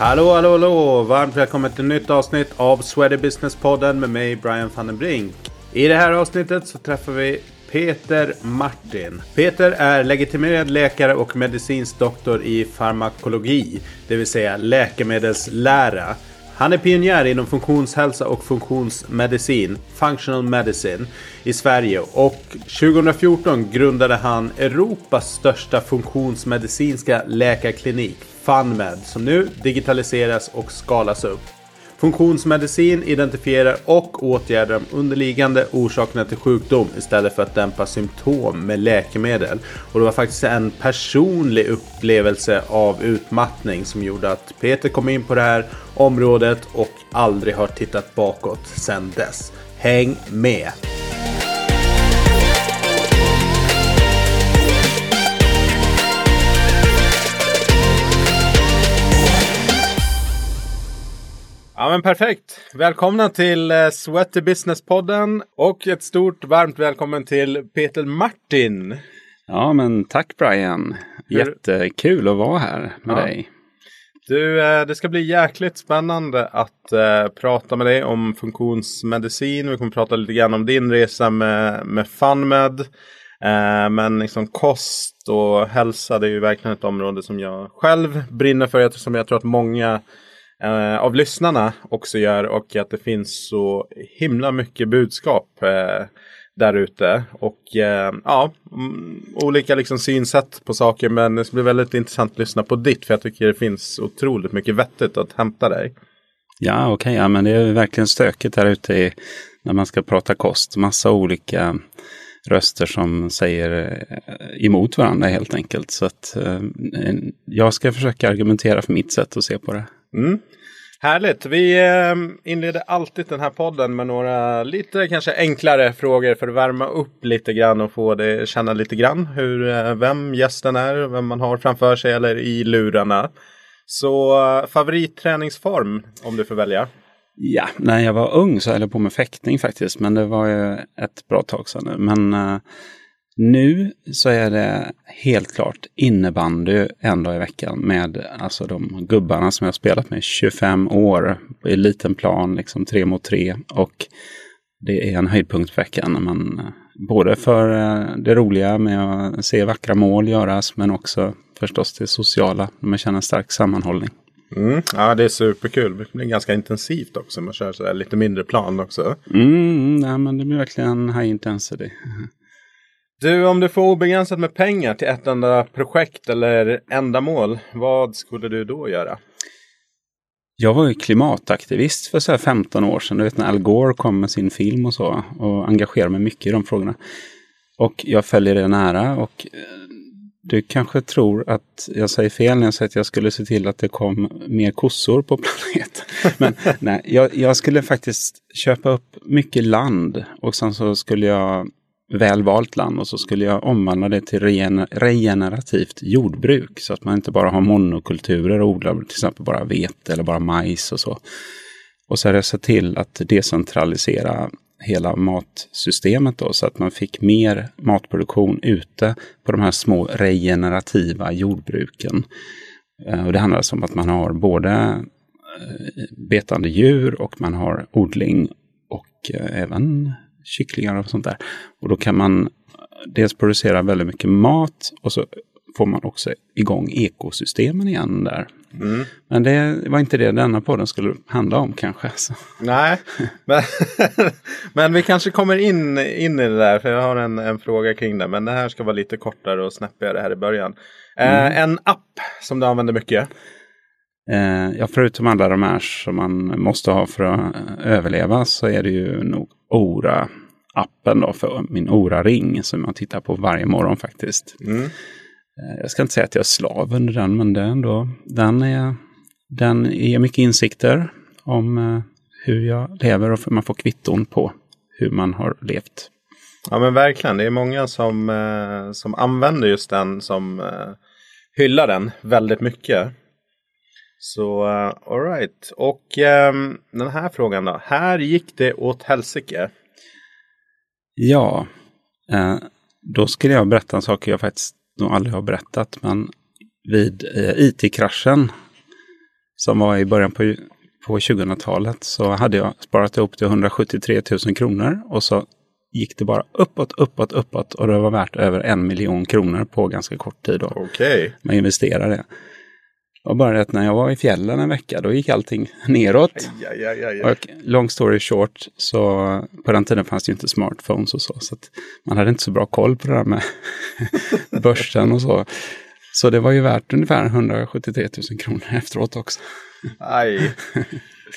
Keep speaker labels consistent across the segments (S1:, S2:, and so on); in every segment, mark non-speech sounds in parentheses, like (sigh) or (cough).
S1: Hallå, hallå, hallå! Varmt välkommen till ett nytt avsnitt av Sweaty Business-podden med mig Brian van den Brink. I det här avsnittet så träffar vi Peter Martin. Peter är legitimerad läkare och medicinsk doktor i farmakologi, det vill säga läkemedelslära. Han är pionjär inom funktionshälsa och funktionsmedicin, functional medicine, i Sverige och 2014 grundade han Europas största funktionsmedicinska läkarklinik, FunMed, som nu digitaliseras och skalas upp. Funktionsmedicin identifierar och åtgärdar de underliggande orsakerna till sjukdom istället för att dämpa symptom med läkemedel. Och det var faktiskt en personlig upplevelse av utmattning som gjorde att Peter kom in på det här området och aldrig har tittat bakåt sedan dess. Häng med! Ja men perfekt. Välkomna till eh, Sweaty Business-podden och ett stort varmt välkommen till Peter Martin.
S2: Ja men tack Brian. Jättekul att vara här med
S1: Ja.
S2: dig.
S1: Du, eh, det ska bli jäkligt spännande att eh, prata med dig om funktionsmedicin. Vi kommer prata lite grann om din resa med, med FunMed. Men liksom kost och hälsa det är ju verkligen ett område som jag själv brinner för. Eftersom jag tror att många eh, av lyssnarna också gör. Och att det finns så himla mycket budskap eh, där ute. Och eh, ja, mm, olika liksom synsätt på saker. Men det ska bli väldigt intressant att lyssna på ditt. För jag tycker det finns otroligt mycket vettigt att hämta dig.
S2: Ja okej, ja, men det är verkligen stökigt här ute i, när man ska prata kost. Massa olika röster som säger eh, emot varandra helt enkelt. Så att eh, jag ska försöka argumentera för mitt sätt att se på det.
S1: Mm. Härligt. Vi ehm, inleder alltid den här podden med några lite kanske enklare frågor för att värma upp lite grann och få det känna lite grann hur, eh, vem gästen är, vem man har framför sig eller i lurarna. Så eh, favoritträningsform om du får välja.
S2: Ja, när jag var ung så höll jag på med fäktning faktiskt, men det var ju ett bra tag sedan nu. Men eh, nu så är det helt klart innebandy en dag i veckan med alltså de gubbarna som jag har spelat med i 25 år i liten plan, liksom tre mot tre. Och det är en höjdpunkt för veckan. när Man, eh, både för eh, det roliga med att se vackra mål göras, men också förstås det sociala, när man känner en stark sammanhållning.
S1: Mm. Ja, det är superkul. Det blir ganska intensivt också. Man kör så lite mindre plan också.
S2: Mm, nej, men det blir verkligen high intensity.
S1: Du, om du får obegränsat med pengar till ett enda projekt eller ändamål, vad skulle du då göra?
S2: Jag var ju klimataktivist för så här 15 år sedan. Du vet när Al Gore kom med sin film och så. Och engagerade mig mycket i de frågorna. Och jag följer det nära. Och eh, du kanske tror att jag säger fel när jag säger att jag skulle se till att det kom mer kossor på (laughs) planeten. Men nej, jag, jag skulle faktiskt köpa upp mycket land. Och sen så skulle jag väl valt land och så skulle jag omvandla det till regenerativt jordbruk. Så att man inte bara har monokulturer och odlar till exempel bara vete eller bara majs och så. Och så hade jag sett till att decentralisera hela matsystemet då så att man fick mer matproduktion ute på de här små regenerativa jordbruken. Eh, och det handlar alltså om att man har både eh, betande djur och man har odling och eh, även kycklingar och sånt där. Och då kan man dels producera väldigt mycket mat och så får man också igång ekosystemen igen där.
S1: Mm.
S2: Men det var inte det denna podden skulle handla om kanske. Så.
S1: Nej, men, (laughs) men vi kanske kommer in, in i det där. För jag har en, en fråga kring det. Men det här ska vara lite kortare och snäppigare här i början. Eh, en app som du använder mycket.
S2: Eh, ja, förutom alla de här som man måste ha för att eh, överleva så är det ju nog Ora-appen då för min Ora-ring som jag tittar på varje morgon faktiskt.
S1: Mm.
S2: Eh, Jag ska inte säga att jag är slav under den, men det ändå, den, är, den ger mycket insikter om eh, hur jag lever och för man får kvitton på hur man har levt.
S1: Ja men verkligen. Det är många som, eh, som använder just den som hyllar den väldigt mycket. Så alright. Och ehm, den här frågan då. Här gick det åt helsike.
S2: Ja, eh, då skulle jag berätta en sak jag faktiskt nog aldrig har berättat. Men vid eh, IT-kraschen som var i början på, på 2000-talet så hade jag sparat ihop till 173 000 kronor och så gick det bara uppåt, uppåt, uppåt och det var värt över en miljon kronor på ganska kort tid. Okej.
S1: Okay.
S2: Man investerade. Och bara det att när jag var i fjällen en vecka, då gick allting (laughs) neråt.
S1: Aj, aj, aj,
S2: och long story short, så på den tiden fanns det ju inte smartphones och så. Så man hade inte så bra koll på det där med (laughs) börsen och så. Så det var ju värt ungefär 173 000 kronor efteråt också.
S1: Aj. (laughs)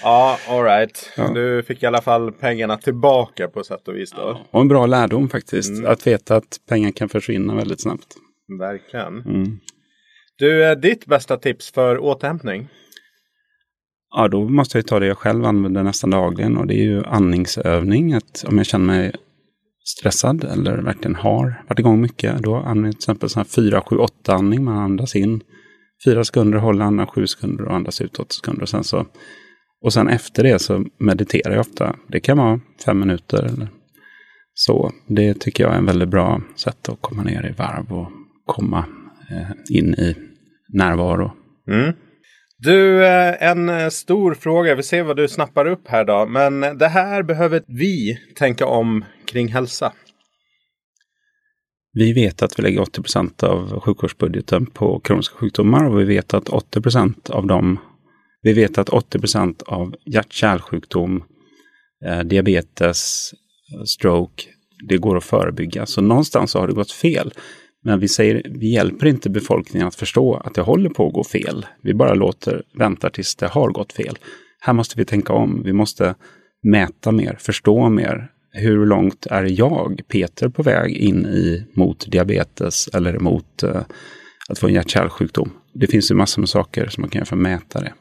S1: Ja, alright. Ja. Du fick i alla fall pengarna tillbaka på sätt och vis då.
S2: Och en bra lärdom faktiskt. Mm. Att veta att pengar kan försvinna väldigt snabbt.
S1: Verkligen.
S2: Mm.
S1: Du, eh, ditt bästa tips för återhämtning?
S2: Ja, då måste jag ta det jag själv använder nästan dagligen och det är ju andningsövning. Att om jag känner mig stressad eller verkligen har varit igång mycket, då använder jag till exempel sån här 4, 7, 8 andning. Man andas in fyra sekunder, håller andan sju sekunder och andas ut åtta sekunder. Och sen, så, och sen efter det så mediterar jag ofta. Det kan vara fem minuter eller så. Det tycker jag är en väldigt bra sätt att komma ner i varv och komma eh, in i närvaro.
S1: Mm. Du, eh, en eh, stor fråga. Vi ser vad du snappar upp här då. Men det här behöver vi tänka om kring hälsa.
S2: Vi vet att vi lägger 80 procent av sjukvårdsbudgeten på kroniska sjukdomar och vi vet att 80 procent av dem vi vet att 80 procent av hjärt-kärlsjukdom, eh, diabetes, stroke, det går att förebygga. Så någonstans har det gått fel. Men vi säger, vi hjälper inte befolkningen att förstå att det håller på att gå fel. Vi bara låter, väntar tills det har gått fel. Här måste vi tänka om. Vi måste mäta mer, förstå mer. Hur långt är jag, Peter, på väg in i mot diabetes eller mot uh, att få en hjärt-kärlsjukdom? Det finns ju massor med saker som man kan göra för att mäta det.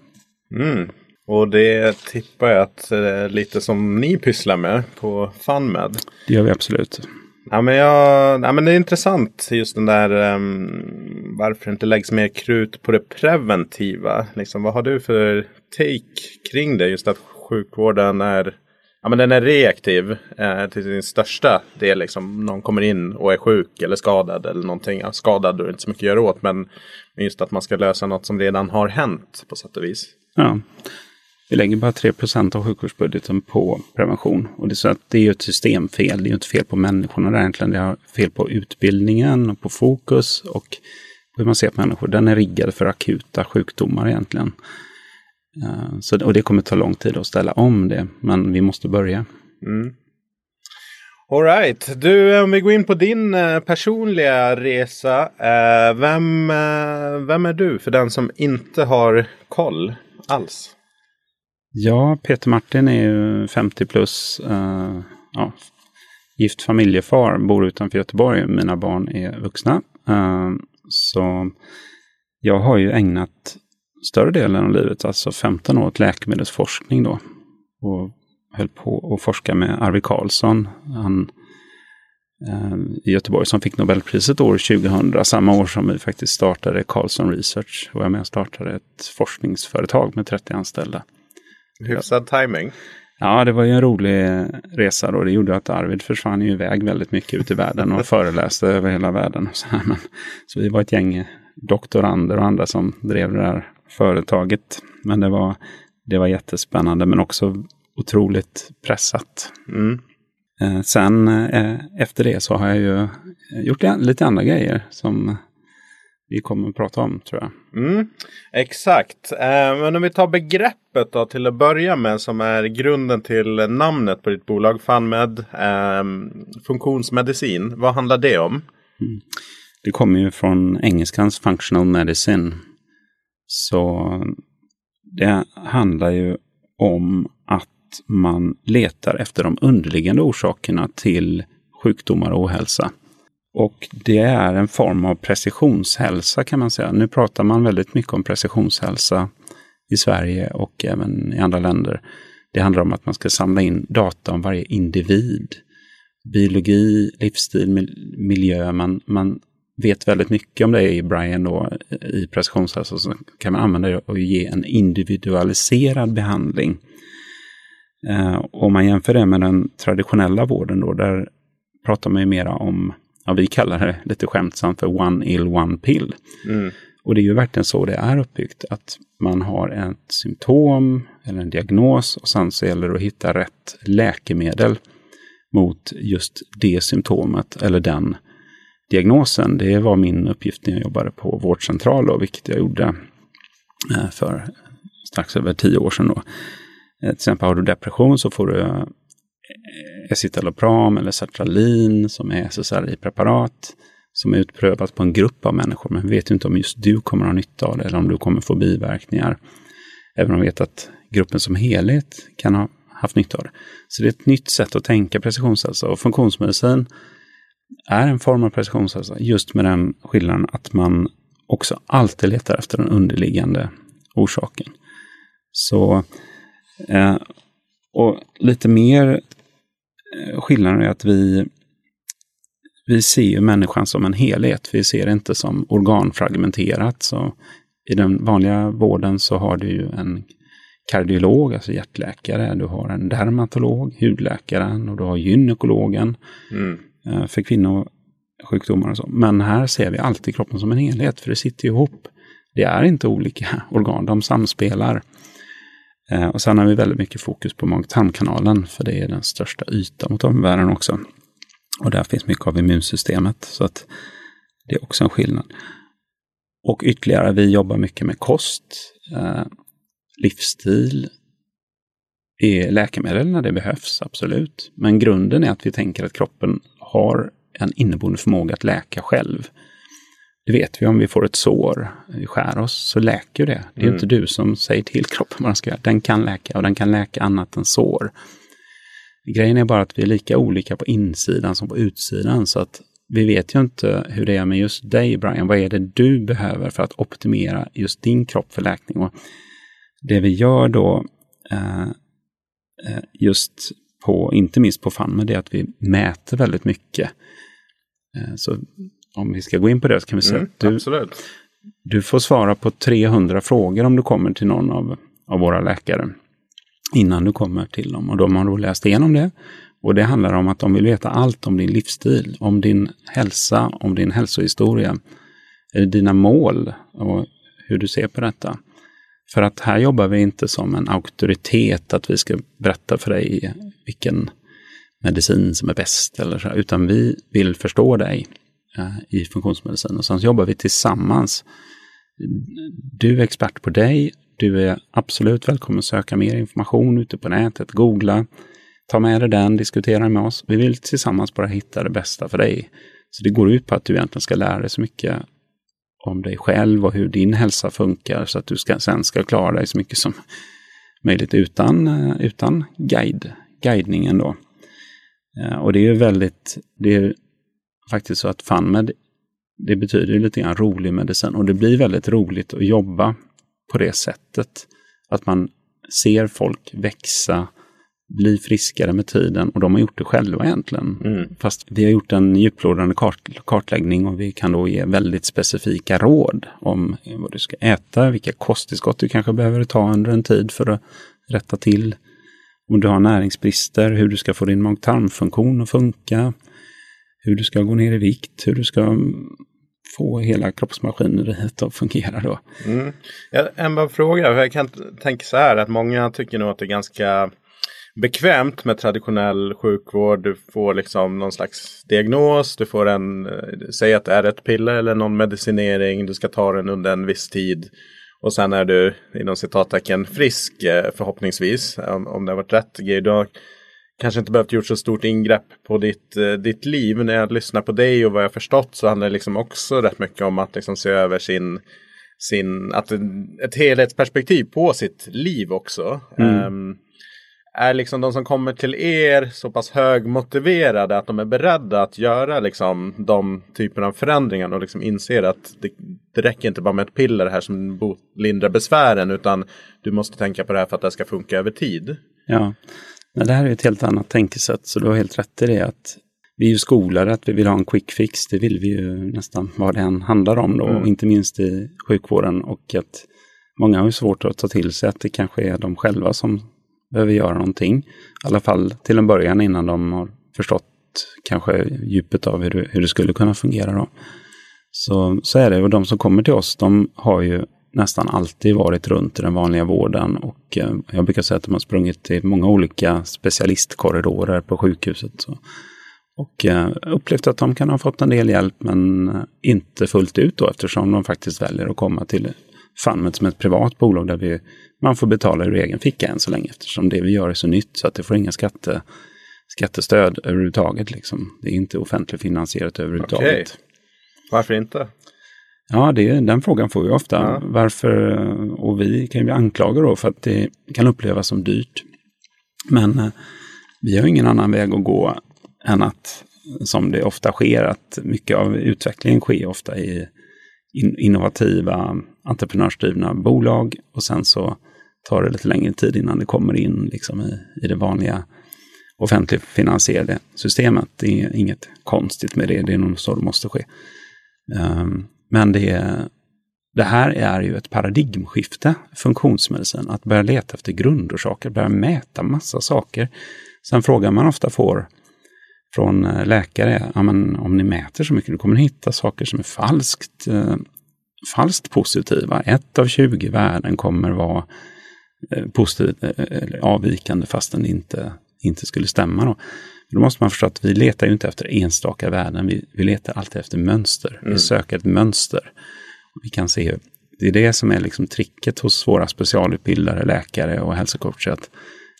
S1: Mm. Och det tippar jag att är lite som ni pysslar med på FunMed.
S2: Det gör vi absolut.
S1: Ja men, jag, ja, men det är intressant just den där um, varför det inte läggs mer krut på det preventiva. Liksom, vad har du för take kring det? Just att sjukvården är, ja, men den är reaktiv eh, till sin största del. Liksom, någon kommer in och är sjuk eller skadad eller någonting. Ja, skadad och inte så mycket att göra åt men just att man ska lösa något som redan har hänt på sätt och vis.
S2: Ja. Vi lägger bara 3% av sjukvårdsbudgeten på prevention. Och det är så att det är ju ett systemfel. Det är ju inte fel på människorna där egentligen. Det är fel på utbildningen och på fokus och hur man ser på människor. Den är riggad för akuta sjukdomar egentligen. Eh, så, och det kommer ta lång tid att ställa om det, men vi måste börja.
S1: Mm. Alright, du eh, om vi går in på din eh, personliga resa. Vem, vem är du för den som inte har koll alls?
S2: Ja, Peter Martin är ju 50 plus. Uh, ja, gift familjefar, bor utanför Göteborg. Mina barn är vuxna. Uh, så jag har ju ägnat större delen av livet, alltså 15 år, åt läkemedelsforskning då. Och höll på att forska med Arvid Carlsson. Han uh, i Göteborg som fick Nobelpriset år 2000, samma år som vi faktiskt startade Carlsson Research. Och jag med och startade ett forskningsföretag med 30 anställda.
S1: Hyfsad timing.
S2: Ja, det var ju en rolig resa då. Det gjorde att Arvid försvann ju iväg väldigt mycket ut i världen och (laughs) föreläste över hela världen. Så, här, men, så vi var ett gäng doktorander och andra som drev det där företaget. Men det var, det var jättespännande men också otroligt pressat.
S1: Mm.
S2: Eh, sen eh, efter det så har jag ju gjort lite andra grejer som vi kommer att prata om tror jag.
S1: Mm, exakt. Eh, men om vi tar begreppet då till att börja med som är grunden till namnet på ditt bolag FunMed. Eh, funktionsmedicin. Vad handlar det om?
S2: Mm. Det kommer ju från engelskans functional medicine. Så det handlar ju om att man letar efter de underliggande orsakerna till sjukdomar och ohälsa. Och det är en form av precisionshälsa kan man säga. Nu pratar man väldigt mycket om precisionshälsa i Sverige och även i andra länder. Det handlar om att man ska samla in data om varje individ. Biologi, livsstil, miljö. Man, man vet väldigt mycket om det i Brian då, i precisionshälsa. Så kan man använda det och ge en individualiserad behandling. Eh, om man jämför det med den traditionella vården då, där pratar man ju mera om ja, vi kallar det lite skämtsamt för one ill, one pill.
S1: Mm.
S2: Och det är ju verkligen så det är uppbyggt, att man har ett symptom eller en diagnos och sen så gäller det att hitta rätt läkemedel mot just det symptomet eller den diagnosen. Det var min uppgift när jag jobbade på vårdcentral, och vilket jag gjorde eh, för strax över tio år sedan. Då. Eh, till exempel har du depression så får du Eh, escitalopram eller sertralin som är SSRI-preparat som är utprövat på en grupp av människor. Men vi vet inte om just du kommer att ha nytta av det eller om du kommer få biverkningar. Även om vi vet att gruppen som helhet kan ha haft nytta av det. Så det är ett nytt sätt att tänka precisionshälsa och funktionsmedicin är en form av precisionshälsa just med den skillnaden att man också alltid letar efter den underliggande orsaken. Så, eh, och lite mer skillnaden är att vi, vi ser människan som en helhet. Vi ser det inte som organfragmenterat. Så I den vanliga vården så har du ju en kardiolog, alltså hjärtläkare, du har en dermatolog, hudläkaren och du har gynekologen mm. Eh, för kvinnosjukdomar och så. Men här ser vi alltid kroppen som en helhet, för det sitter ihop. Det är inte olika organ, de samspelar. Eh, och sen har vi väldigt mycket fokus på mag-tarmkanalen, för det är den största ytan mot omvärlden också. Och där finns mycket av immunsystemet, så att det är också en skillnad. Och ytterligare, vi jobbar mycket med kost, eh, livsstil, är läkemedel när det behövs, absolut. Men grunden är att vi tänker att kroppen har en inneboende förmåga att läka själv. Det vet vi om vi får ett sår, vi skär oss, så läker det. Det är mm. inte du som säger till kroppen vad den ska göra. Den kan läka och den kan läka annat än sår. Grejen är bara att vi är lika olika på insidan som på utsidan. Så att vi vet ju inte hur det är med just dig, Brian. Vad är det du behöver för att optimera just din kropp för läkning? Och det vi gör då, eh, eh just på, inte minst på FANME, det är att vi mäter väldigt mycket. Eh, så om vi ska gå in på det så kan vi säga mm, att du, absolut. du får svara på 300 frågor om du kommer till någon av, av våra läkare innan du kommer till dem. Och de har då läst igenom det. Och det handlar om att de vill veta allt om din livsstil, om din hälsa, om din hälsohistoria, dina mål och hur du ser på detta. För att här jobbar vi inte som en auktoritet, att vi ska berätta för dig vilken medicin som är bäst, eller så, utan vi vill förstå dig eh, Eh, i funktionsmedicin. Och sen jobbar vi tillsammans. Du är expert på dig, du är absolut välkommen att söka mer information ute på nätet, googla, ta med dig den, diskutera med oss. Vi vill tillsammans bara hitta det bästa för dig. Så det går ut på att du egentligen ska lära dig så mycket om dig själv och hur din hälsa funkar så att du ska, sen ska klara dig så mycket som möjligt utan, eh, utan guide, guidningen då. Eh, och det är ju väldigt, det är faktiskt så att FunMed, det betyder lite grann rolig medicin och det blir väldigt roligt att jobba på det sättet. Att man ser folk växa, bli friskare med tiden och de har gjort det själva egentligen. Mm. Fast vi har gjort en djuplodande kart kartläggning och vi kan då ge väldigt specifika råd om vad du ska äta, vilka kosttillskott du kanske behöver ta under en tid för att rätta till. Om du har näringsbrister, hur du ska få din mag-tarmfunktion att funka, hur du ska gå ner i vikt, hur du ska få hela kroppsmaskineriet att fungera då.
S1: Mm. En bara fråga, jag kan tänka så här att många tycker nog att det är ganska bekvämt med traditionell sjukvård. Du får liksom någon slags diagnos. Du får en, eh, säg att det är ett piller eller någon medicinering. Du ska ta den under en viss tid. Och sen är du inom citattecken frisk eh, förhoppningsvis. Om, om det har varit rätt grej. Du har kanske inte behövt gjort så stort ingrepp på ditt, eh, ditt liv. När jag lyssnar på dig och vad jag förstått så handlar det liksom också rätt mycket om att liksom se över sin sin, att ett helhetsperspektiv på sitt liv också. Mm. Um, är liksom de som kommer till er så pass högmotiverade att de är beredda att göra liksom de typerna av förändringar och liksom inser att det, det räcker inte bara med ett piller här som lindrar besvären utan du måste tänka på det här för att det ska funka över tid.
S2: Ja, Men det här är ett helt annat tänkesätt så du har helt rätt i det att vi är ju skolade att vi vill ha en quick fix. Det vill vi ju nästan vad det än handlar om då, mm. och inte minst i sjukvården och att många har ju svårt att ta till sig att det kanske är de själva som behöver göra någonting. I alla fall till en början innan de har förstått kanske djupet av hur det, hur det skulle kunna fungera. Då. Så, så är det. Och de som kommer till oss, de har ju nästan alltid varit runt i den vanliga vården och eh, jag brukar säga att de har sprungit i många olika specialistkorridorer på sjukhuset. Så. Och eh, upplevt att de kan ha fått en del hjälp men eh, inte fullt ut då eftersom de faktiskt väljer att komma till Funmet som ett privat bolag där vi, man får betala ur egen ficka än så länge eftersom det vi gör är så nytt så att det får inga skatte, skattestöd överhuvudtaget. Liksom. Det är inte offentligfinansierat överhuvudtaget. Okay.
S1: Varför inte?
S2: Ja, det, den frågan får vi ofta. Ja. Varför, och vi kan ju anklagade då för att det kan upplevas som dyrt. Men eh, vi har ingen annan väg att gå än att, som det ofta sker, att mycket av utvecklingen sker ofta i in, innovativa entreprenörsdrivna bolag och sen så tar det lite längre tid innan det kommer in liksom i, i det vanliga offentligt finansierade systemet. Det är inget konstigt med det, det är nog så det måste ske. Um, men det, det här är ju ett paradigmskifte, funktionsmedicin, att börja leta efter grundorsaker, börja mäta massa saker. Sen frågan man ofta får från eh, läkare, ja, men om ni mäter så mycket, då kommer ni hitta saker som är falskt, eh, falskt positiva. Ett av 20 värden kommer vara eh, positivt eh, avvikande fastän det inte, inte skulle stämma. Då. Då måste man förstå att vi letar ju inte efter enstaka värden, vi, vi letar alltid efter mönster. Mm. Vi söker ett mönster. Vi kan se, det är det som är liksom tricket hos våra specialutbildare, läkare och hälsocoacher. Att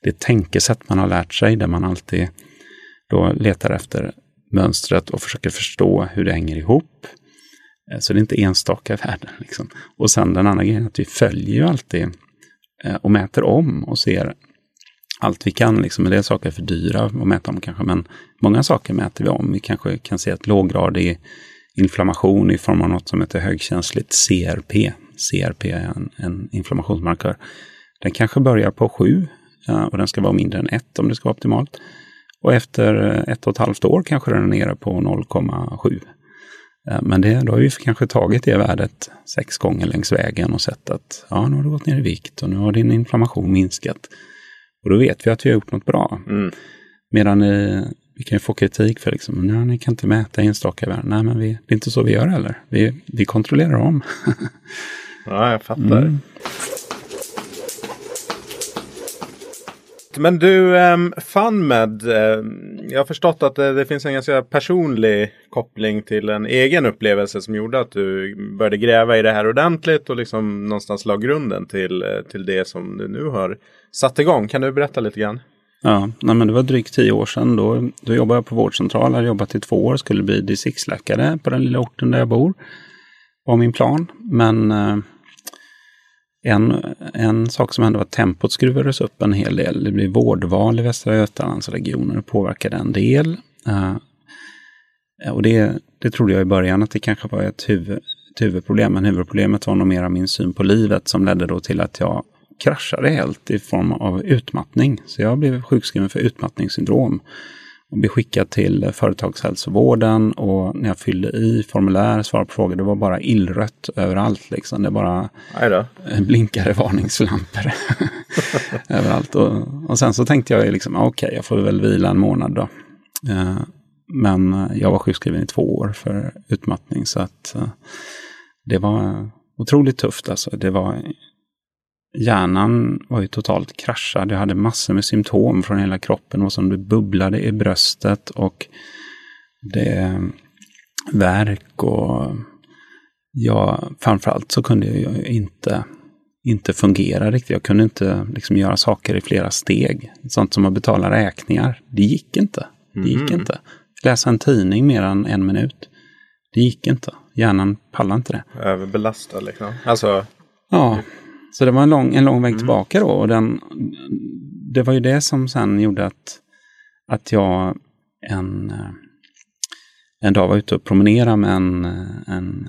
S2: det tänkesätt man har lärt sig där man alltid då letar efter mönstret och försöker förstå hur det hänger ihop. Eh, så det är inte enstaka värden. Liksom. Och sen den andra grejen att vi följer ju alltid eh, och mäter om och ser allt vi kan. Liksom. En del saker är för dyra att mäta om kanske, men många saker mäter vi om. Vi kanske kan se att låggradig inflammation i form av något som heter högkänsligt CRP. CRP är en, en inflammationsmarkör. Den kanske börjar på 7 eh, och den ska vara mindre än 1 om det ska vara optimalt. Och efter eh, ett och ett halvt år kanske den är nere på 0,7. Eh, men det, då har vi kanske tagit det värdet sex gånger längs vägen och sett att ja, nu har du gått ner i vikt och nu har din inflammation minskat. Och då vet vi att vi har gjort något bra. Mm. Medan eh, vi kan ju få kritik för liksom, nej, ni kan inte mäta enstaka värden. Nej, men vi, det är inte så vi gör heller. Vi, vi kontrollerar om. (laughs)
S1: ja, jag fattar. Mm. Men du, ehm, um, FunMed. Ehm, jag har förstått att det, det, finns en ganska personlig koppling till en egen upplevelse som gjorde att du började gräva i det här ordentligt och liksom någonstans la grunden till, eh, till det som du nu har satt igång. Kan du berätta lite grann?
S2: Ja, nej, men det var drygt tio år sedan. Då, då jobbade jag på vårdcentral, hade jobbat i två år, skulle bli distriktsläkare på den lilla orten där jag bor. var min plan. Men eh, en, en sak som hände var att tempot skruvades upp en hel del. Det blev vårdval i Västra Götalandsregionen och påverkade en del. Uh, och det, det trodde jag i början att det kanske var ett, huvud, ett huvudproblem. Men huvudproblemet var nog mer min syn på livet som ledde då till att jag kraschade helt i form av utmattning. Så jag blev sjukskriven för utmattningssyndrom och blev skickad till företagshälsovården och när jag fyllde i formulär, svarade på frågor, det var bara illrött överallt. Liksom. Det bara (laughs) blinkade varningslampor (laughs) överallt. Och, och sen så tänkte jag liksom, okej, okay, jag får väl vila en månad då. Eh, men jag var sjukskriven i två år för utmattning så att eh, det var otroligt tufft. Alltså. Det var hjärnan var ju totalt kraschad. Jag hade massor med symptom från hela kroppen och som det bubblade i bröstet och det värk och ja, framförallt så kunde jag inte, inte fungera riktigt. Jag kunde inte liksom göra saker i flera steg. Sånt som att betala räkningar. Det gick inte. Det gick mm. inte. Läsa en tidning mer än en minut. Det gick inte. Hjärnan pallade inte det.
S1: Överbelastad liksom. Alltså...
S2: Ja, så det var en lång, en lång väg mm. tillbaka då. Och den, det var ju det som sen gjorde att, att jag en, eh, en dag var ute och promenerade med en, eh, en,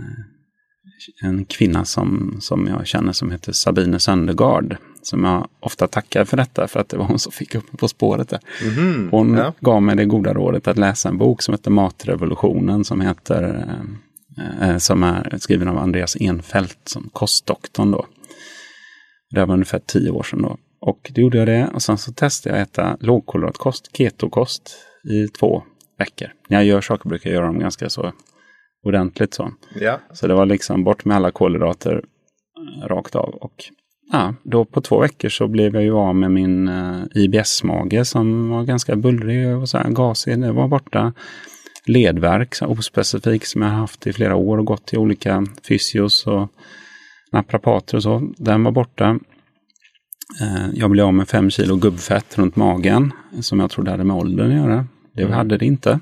S2: en kvinna som, som jag känner som heter Sabine Söndergaard. Som jag ofta tackar för detta för att det var hon som fick upp mig på spåret där. Mm, hon ja. gav mig det goda rådet att läsa en bok som heter Matrevolutionen som heter eh, som är skriven av Andreas Enfeldt som kostdoktorn då. Det var ungefär tio år sedan då. Och då gjorde jag det och sen så testade jag att äta lågkolhydratkost, ketokost, i två veckor. När jag gör saker brukar jag göra dem ganska så ordentligt så.
S1: Ja.
S2: Så det var liksom bort med alla kolhydrater eh, rakt av. Och ja, då på två veckor så blev jag ju av med min uh, IBS-mage som var ganska bullrig och så här gasig. Det var borta. Ledvärk, så ospecifik, som jag haft i flera år och gått till olika fysios och naprapater och så. Den var borta. Uh, jag blev av med fem kilo gubbfett runt magen som jag trodde hade med åldern att göra. Det mm. hade det inte.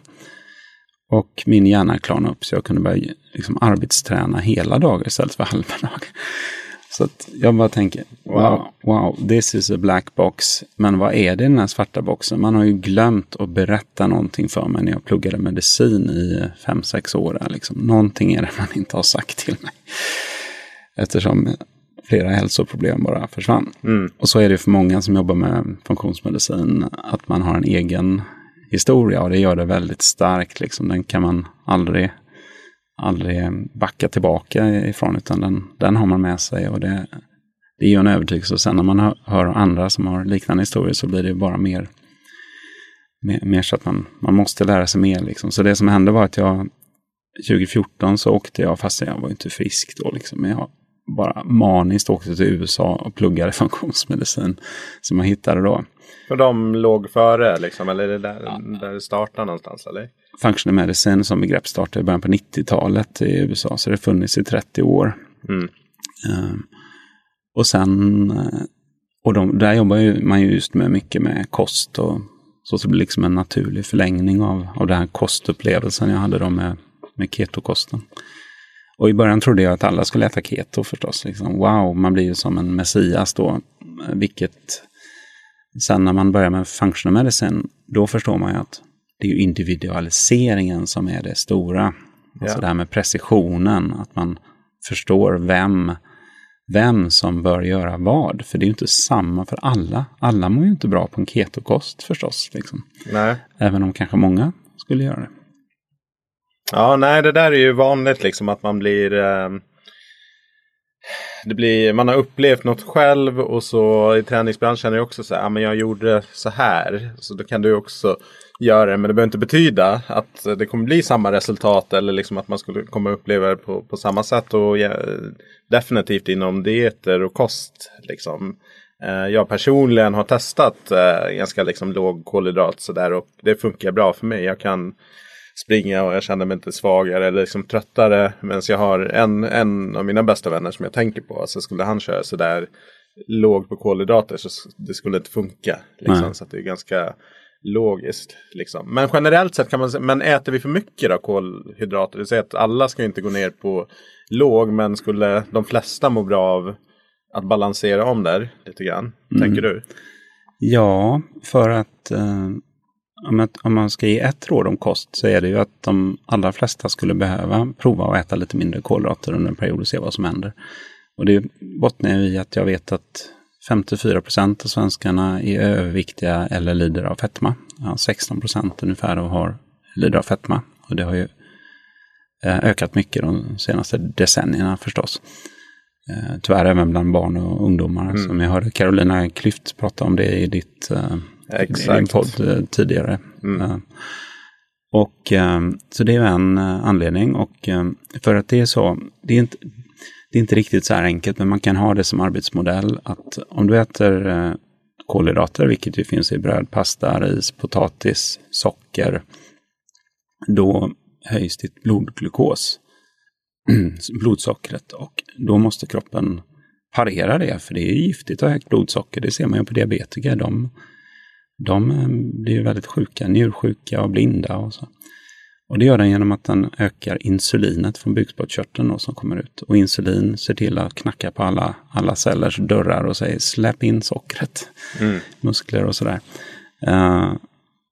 S2: Och min hjärna klarnade upp så jag kunde börja liksom arbetsträna hela dagar istället för (laughs) halva dagar. Så jag bara tänker, wow, wow, this is a black box. Men vad är det i den här svarta boxen? Man har ju glömt att berätta någonting för mig när jag pluggade medicin i fem sex år. Liksom. Någonting är det man inte har sagt till mig. Eftersom flera hälsoproblem bara försvann. Mm. Och så är det för många som jobbar med funktionsmedicin, att man har en egen historia och det gör det väldigt starkt. Liksom. Den kan man aldrig, aldrig backa tillbaka ifrån utan den, den har man med sig och det, det ger en övertygelse. Och sen när man hör, andra som har liknande historier så blir det bara mer, mer, mer så att man, man måste lära sig mer. Liksom. Så det som hände var att jag 2014 så åkte jag, fast jag var inte frisk då, liksom, men jag bara maniskt åkte till USA och pluggade funktionsmedicin som jag hittade då.
S1: För de låg före liksom, eller är det där, ja. där det startade någonstans? Eller?
S2: Functional medicine som begrepp startade i början på 90-talet i USA, så det har funnits i 30 år. Mm. Uh, och sen, uh, och de, där jobbar ju, man ju just med mycket med kost och så, så det blir liksom en naturlig förlängning av, av den här kostupplevelsen jag hade då med, med ketokosten. Och i början trodde jag att alla skulle äta keto förstås. Liksom, wow, man blir ju som en messias då. Vilket Sen när man börjar med functional medicine, då förstår man ju att det är individualiseringen som är det stora. Ja. Alltså det här med precisionen, att man förstår vem, vem som bör göra vad. För det är ju inte samma för alla. Alla mår ju inte bra på en ketokost förstås. Liksom.
S1: Nej.
S2: Även om kanske många skulle göra det.
S1: Ja, nej, det där är ju vanligt liksom att man blir eh det blir, man har upplevt något själv och så i träningsbranschen är det också så här, ja, men jag gjorde så här. Så då kan du också göra det, men det behöver inte betyda att det kommer bli samma resultat eller liksom att man skulle komma uppleva det på, på samma sätt. Och ja, definitivt inom dieter och kost. Liksom. Eh, jag personligen har testat eh, ganska liksom låg kolhydrat sådär och det funkar bra för mig. Jag kan springa och jag känner mig inte svagare eller liksom tröttare. Medan jag har en, en av mina bästa vänner som jag tänker på. Alltså skulle han köra sådär låg på kolhydrater så det skulle inte funka. Liksom, så det är ganska logiskt. Liksom. Men generellt sett kan man säga, men äter vi för mycket då kolhydrater? Det säga att alla ska inte gå ner på låg, men skulle de flesta må bra av att balansera om där lite grann? Mm. Tänker du?
S2: Ja, för att eh, om man ska ge ett råd om kost så är det ju att de allra flesta skulle behöva prova att äta lite mindre kolhydrater under en period och se vad som händer. Och det bottnar i att jag vet att 54 procent av svenskarna är överviktiga eller lider av fetma. Ja, 16 procent ungefär har, lider av fetma. Och det har ju eh, ökat mycket de senaste decennierna förstås. Eh, tyvärr även bland barn och ungdomar. Mm. Som jag hörde Carolina Klyft prata om det i ditt eh, Exakt. i din podd eh, tidigare. Mm. Eh, och eh, så det är en anledning och för att det är så, det är inte, det är inte riktigt så här enkelt, men man kan ha det som arbetsmodell att om du äter kolhydrater, vilket ju finns i bröd, pasta, ris, potatis, socker, då höjs ditt blodglukos, (clears throat) blodsockret, och då måste kroppen parera det, för det är giftigt att ha högt blodsocker. Det ser man ju på diabetiker. De de eh, blir väldigt sjuka, njursjuka och blinda och så. Och det gör den genom att den ökar insulinet från bukspottkörteln som kommer ut. Och insulin ser till att knacka på alla, alla cellers dörrar och säger släpp in sockret, mm. muskler och sådär. Uh,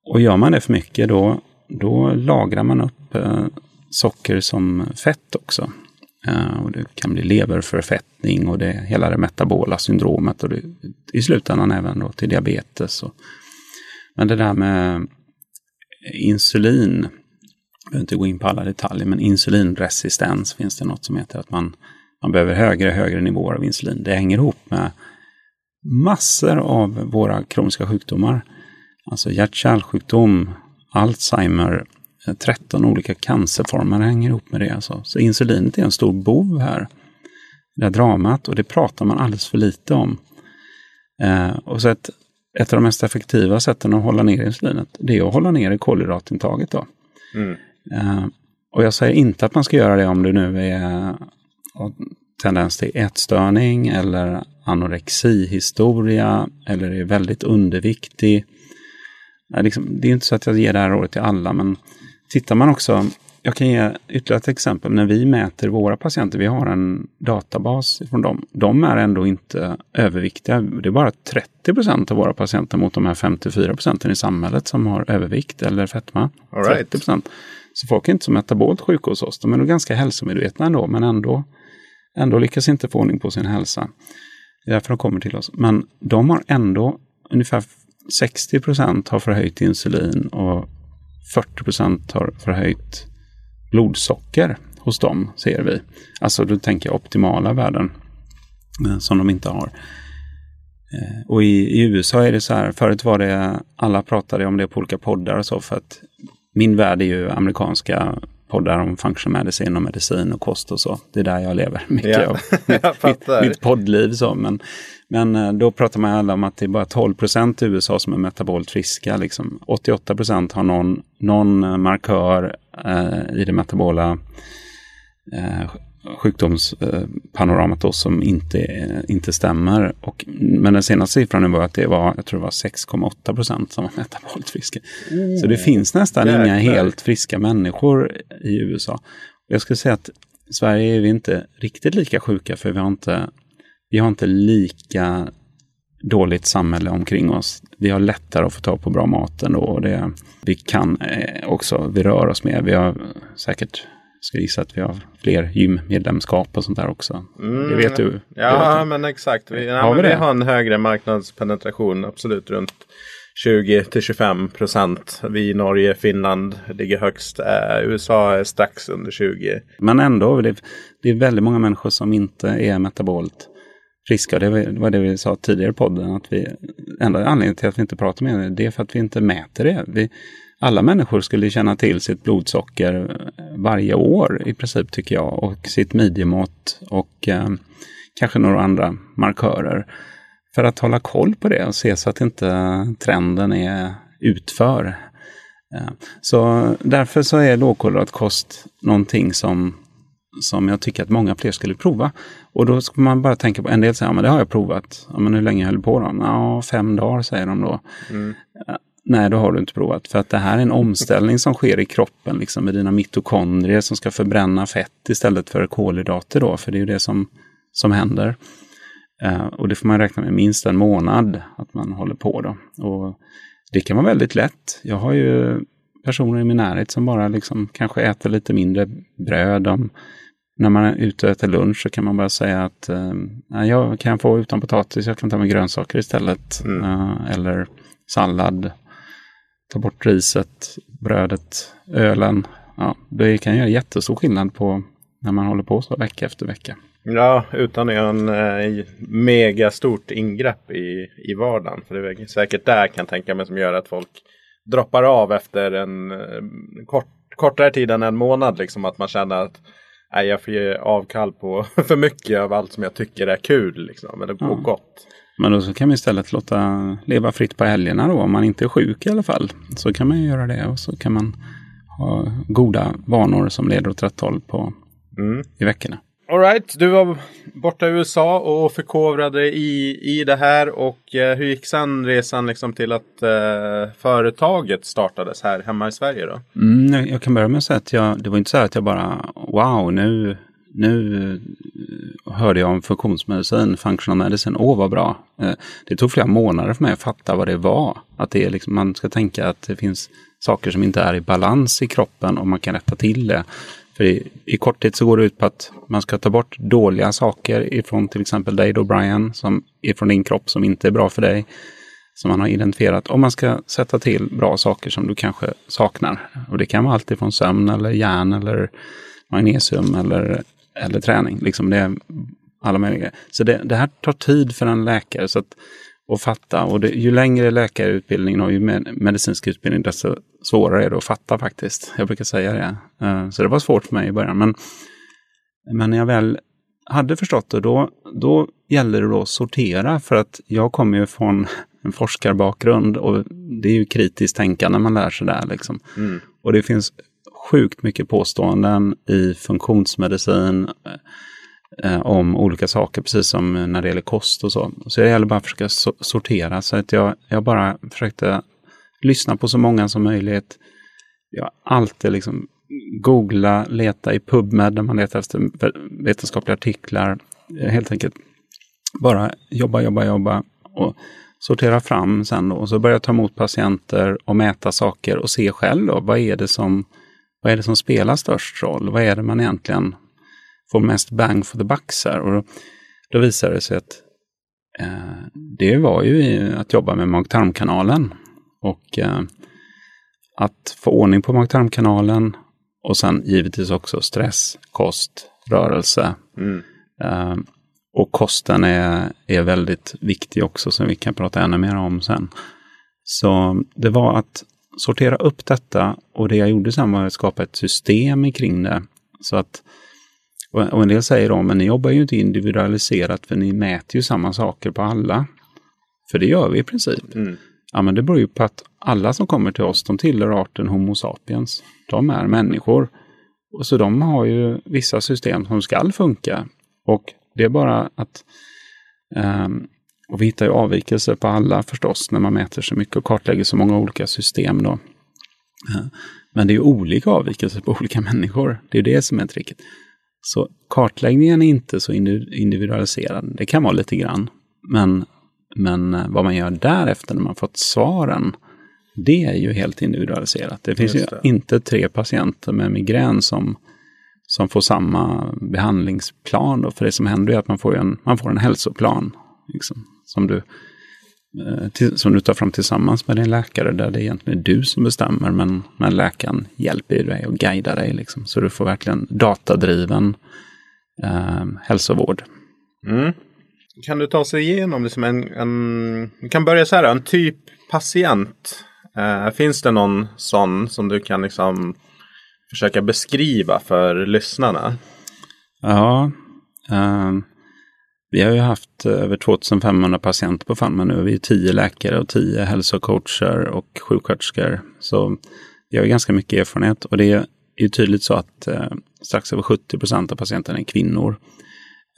S2: och gör man det för mycket då, då lagrar man upp uh, socker som fett också. Uh, och det kan bli leverförfettning och det, hela det metabola syndromet och det, i slutändan även då till diabetes och men det där med insulin, jag behöver inte gå in på alla detaljer, men insulinresistens finns det något som heter att man, man behöver högre och högre nivåer av insulin. Det hänger ihop med massor av våra kroniska sjukdomar. Alltså hjärt-kärlsjukdom, Alzheimer, eh, 13 olika cancerformer hänger ihop med det. Alltså. Så insulinet är en stor bov här. Det här dramat och det pratar man alldeles för lite om. Eh, och så ett, ett av de mest effektiva sätten att hålla ner insulinet, det är att hålla ner kolhydratintaget. Då. Mm. Eh, och jag säger inte att man ska göra det om du nu är tendens till ätstörning eller anorexihistoria eller är väldigt underviktig. Liksom, det är inte så att jag ger det här rådet till alla, men tittar man också, jag kan ge ytterligare ett exempel. När vi mäter våra patienter, vi har en databas från dem. De är ändå inte överviktiga. Det är bara 30 procent av våra patienter mot de här 54 procenten i samhället som har övervikt eller fetma.
S1: All right. 30%
S2: Så folk är inte så metabolt sjuka hos oss. De är nog ganska hälsomedvetna ändå, men ändå, ändå lyckas inte få ordning på sin hälsa. Det är därför de kommer till oss. Men de har ändå ungefär 60 procent har förhöjt insulin och 40 procent har förhöjt blodsocker hos dem, ser vi. Alltså då tänker jag optimala värden eh, som de inte har. Eh, och i, i, USA är det så här, förut var det, alla pratade om det på olika poddar och så för att min värld är ju amerikanska poddar om functional medicine och medicin och kost och så. Det är där jag lever (laughs) mycket
S1: ja,
S2: av (laughs) mitt, mitt, mitt, poddliv. Så. Men, men eh, då pratar man alla om att det är bara 12 procent i USA som är metabolt friska. Liksom. 88 procent har någon, någon markör i det metabola eh, sjukdomspanoramat då, som inte, inte stämmer. Och, men den senaste siffran var att det var, jag tror det var 6,8 procent som var (laughs) metabolt friska. Mm. Så det finns nästan Jäklar. inga helt friska människor i USA. Jag skulle säga att i Sverige är vi inte riktigt lika sjuka för vi har inte, vi har inte lika dåligt samhälle omkring oss. Vi har lättare att få tag på bra mat ändå. Och det, vi kan eh, också, vi rör oss mer. Vi har säkert ska gissa att vi har fler gymmedlemskap och sånt där också. Mm. Det vet du.
S1: Ja, vet men exakt. Vi, har, vi, vi har en högre marknadspenetration, absolut runt 20 till 25 procent. Vi i Norge, Finland ligger högst. Eh, USA är strax under 20.
S2: Men ändå, det, det är väldigt många människor som inte är metabolt friska. Det var det vi sa tidigare i podden. Att vi, enda anledningen till att vi inte pratar med det, det är för att vi inte mäter det. Vi, alla människor skulle känna till sitt blodsocker eh, varje år i princip tycker jag och sitt midjemått och eh, kanske några andra markörer. För att hålla koll på det och se så att inte trenden är utför. Eh, så därför så är lågkolhydratkost någonting som, som jag tycker att många fler skulle prova. Och då ska man bara tänka på, en del säger, ja men det har jag provat. Ja, men hur länge höll på då? Ja, fem dagar säger de då. Mm. Nej, då har du inte provat. För att det här är en omställning som sker i kroppen, liksom med dina mitokondrier som ska förbränna fett istället för kolhydrater då, för det är ju det som, som händer. Uh, och det får man räkna med minst en månad att man håller på då. Och det kan vara väldigt lätt. Jag har ju personer i min närhet som bara liksom kanske äter lite mindre bröd. De, när man är ute och äter lunch så kan man bara säga att uh, jag kan få utan potatis, jag kan ta med grönsaker istället. Mm. Uh, eller sallad ta bort riset, brödet, ölen. Ja, det kan göra jättestor skillnad på när man håller på så vecka efter vecka.
S1: Ja, utan en eh, mega stort ingrepp i, i vardagen. För det är säkert där kan jag tänka mig som gör att folk droppar av efter en eh, kort, kortare tid än en månad. Liksom att man känner att nej, jag får ge avkall på (laughs) för mycket av allt som jag tycker är kul. Liksom, eller ja. gott.
S2: Men då så kan man istället låta leva fritt på helgerna då, om man inte är sjuk i alla fall. Så kan man göra det och så kan man ha goda vanor som leder åt rätt håll på, mm. i veckorna.
S1: Alright, du var borta i USA och förkovrade i, i det här. Och eh, hur gick sen resan liksom till att eh, företaget startades här hemma i Sverige då?
S2: Mm, jag kan börja med att säga att jag, det var inte så att jag bara wow, nu, nu eh, hörde jag om funktionsmedicin, functional medicine, åh vad bra. Eh, det tog flera månader för mig att fatta vad det var. Att det är liksom, man ska tänka att det finns saker som inte är i balans i kroppen och man kan rätta till det. För i, i korthet så går det ut på att man ska ta bort dåliga saker ifrån till exempel dig då Brian, som ifrån din kropp som inte är bra för dig. Som man har identifierat. Och man ska sätta till bra saker som du kanske saknar. Och det kan vara allt ifrån sömn eller järn eller magnesium eller eller träning. Liksom det är alla möjliga. Så det, det, här tar tid för en läkare. Så att, att fatta. Och det, ju längre läkarutbildningen och ju mer medicinsk utbildning, desto svårare är det att fatta faktiskt. Jag brukar säga det. Uh, så det var svårt för mig i början. Men, men när jag väl hade förstått det, då, då gällde det att sortera. För att jag kommer ju från en forskarbakgrund och det är ju kritiskt tänkande man lär sig där. Liksom. Mm. Och det finns sjukt mycket påståenden i funktionsmedicin eh, om olika saker, precis som när det gäller kost och så. Så det gäller bara att försöka so sortera. Så att jag, jag bara försökte lyssna på så många som möjligt. Jag har alltid liksom googla, leta i PubMed där man letar efter vetenskapliga artiklar. Eh, helt enkelt bara jobba, jobba, jobba och sortera fram sen då. Och så börja ta emot patienter och mäta saker och se själv då, vad är det som, vad är det som spelar störst roll? Vad är det man egentligen får mest bang for the bucks här? Och då, då visade det sig att eh, det var ju att jobba med mag-tarmkanalen. Och eh, att få ordning på mag-tarmkanalen och sen givetvis också stress, kost, rörelse. Mm. Eh, och kosten är, är väldigt viktig också, som vi kan prata ännu mer om sen. Så det var att sortera upp detta och det jag gjorde sen var att skapa ett system kring det. Så att, och en del säger då, men ni jobbar ju inte individualiserat för ni mäter ju samma saker på alla. För det gör vi i princip. Mm. Ja, men det beror ju på att alla som kommer till oss, de tillhör arten Homo sapiens. De är människor. Och så de har ju vissa system som ska funka. Och det är bara att um, och vi hittar ju avvikelser på alla förstås när man mäter så mycket och kartlägger så många olika system. Då. Men det är olika avvikelser på (laughs) olika människor. Det är det som är tricket. Så kartläggningen är inte så individualiserad. Det kan vara lite grann. Men, men eh, vad man gör därefter när man fått svaren, det är ju helt individualiserat. Det finns det. ju inte tre patienter med migrän som som får samma behandlingsplan. Då. För det som händer är att man får en, man får en hälsoplan liksom, som, du, till, som du tar fram tillsammans med din läkare där det egentligen är du som bestämmer men, men läkaren hjälper dig och guidar dig. Liksom, så du får verkligen datadriven eh, hälsovård.
S1: Mm. Kan du ta sig igenom liksom en, en, vi kan börja så här, en typ patient. Eh, finns det någon sån som du kan liksom försöka beskriva för lyssnarna?
S2: Ja, um, vi har ju haft över 2500 patienter på Farma nu. Vi är tio läkare och tio hälsocoacher och sjuksköterskor. Så vi har ganska mycket erfarenhet och det är ju tydligt så att eh, strax över 70 procent av patienterna är kvinnor.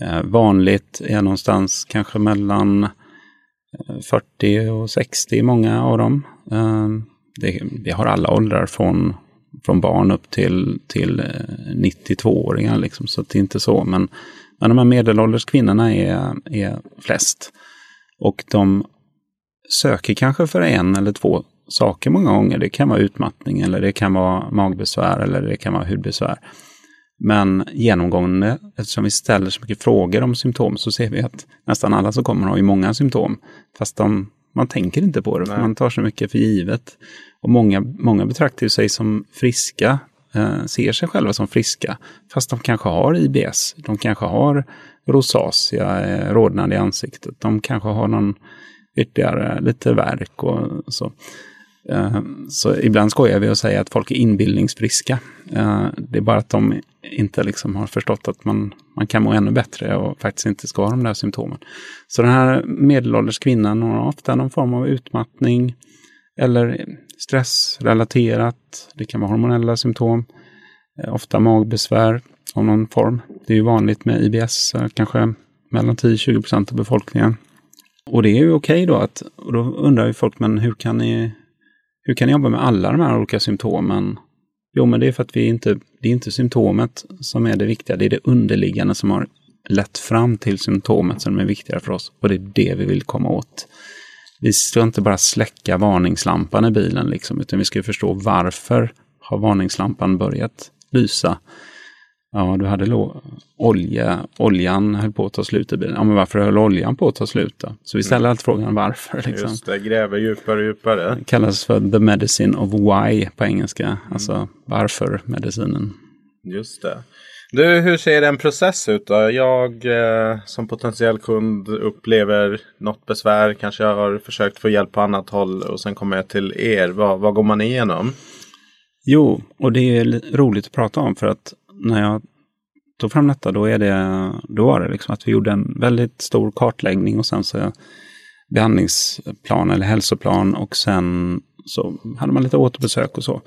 S2: Eh, vanligt är någonstans kanske mellan eh, 40 och 60, många av dem. Eh, det, vi har alla åldrar från från barn upp till, till eh, 92-åringar. Liksom, så det är inte så. Men, men de här medelålders kvinnorna är, är flest. Och de söker kanske för en eller två saker många gånger. Det kan vara utmattning eller det kan vara magbesvär eller det kan vara hudbesvär. Men genomgående, eftersom vi ställer så mycket frågor om symptom, så ser vi att nästan alla som kommer har ju många symptom. Fast de, man tänker inte på det, för man tar så mycket för givet. Och många, många betraktar sig som friska, eh, ser sig själva som friska, fast de kanske har IBS, de kanske har rosacea, eh, rodnad i ansiktet, de kanske har någon ytterligare lite värk och så. Eh, så ibland skojar vi och säger att folk är inbildningsfriska. Eh, det är bara att de inte liksom har förstått att man, man kan må ännu bättre och faktiskt inte ska ha de där symptomen. Så den här medelålders kvinnan har ofta någon form av utmattning eller stressrelaterat. Det kan vara hormonella symptom. Eh, ofta magbesvär av någon form. Det är ju vanligt med IBS, kanske mellan 10-20 procent av befolkningen. Och det är ju okej okay då att, och då undrar ju folk, men hur kan ni hur kan ni jobba med alla de här olika symptomen? Jo, men det är för att vi inte, det är inte symptomet som är det viktiga, det är det underliggande som har lett fram till symptomet som är viktigare för oss. Och det är det vi vill komma åt. Vi ska inte bara släcka varningslampan i bilen, liksom, utan vi ska förstå varför har varningslampan börjat lysa Ja, du hade olja, oljan höll på att ta slut i bilen. Ja, men varför höll oljan på att ta slut då? Så vi ställer mm. alltid frågan varför. Liksom.
S1: Just det, gräver djupare och djupare.
S2: Det kallas för the medicine of why på engelska. Mm. Alltså varför medicinen.
S1: Just det. Du, hur ser en process ut då? Jag eh, som potentiell kund upplever något besvär. Kanske jag har försökt få hjälp på annat håll och sen kommer jag till er. Vad, vad går man igenom?
S2: Jo, och det är roligt att prata om för att när jag tog fram detta då, är det, då var det liksom att vi gjorde en väldigt stor kartläggning och sen så behandlingsplan eller hälsoplan och sen så hade man lite återbesök och så.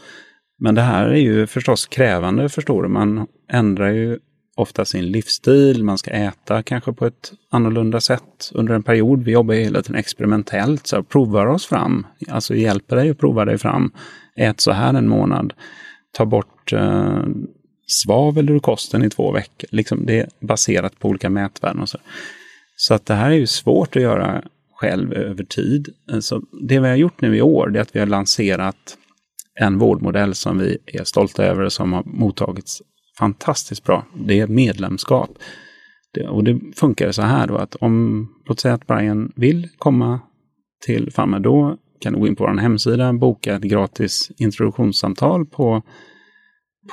S2: Men det här är ju förstås krävande, förstår du. Man ändrar ju ofta sin livsstil, man ska äta kanske på ett annorlunda sätt under en period. Vi jobbar hela tiden experimentellt, så provar oss fram. Alltså hjälper dig att prova dig fram. Ät så här en månad. Ta bort eh, svavel ur kosten i två veckor. Liksom det är baserat på olika mätvärden och så. Så att det här är ju svårt att göra själv över tid. Så det vi har gjort nu i år är att vi har lanserat en vårdmodell som vi är stolta över och som har mottagits fantastiskt bra. Det är medlemskap. Det, och det funkar så här då att om, låt säga att Brian vill komma till Famma, då kan du gå in på vår hemsida, boka ett gratis introduktionssamtal på,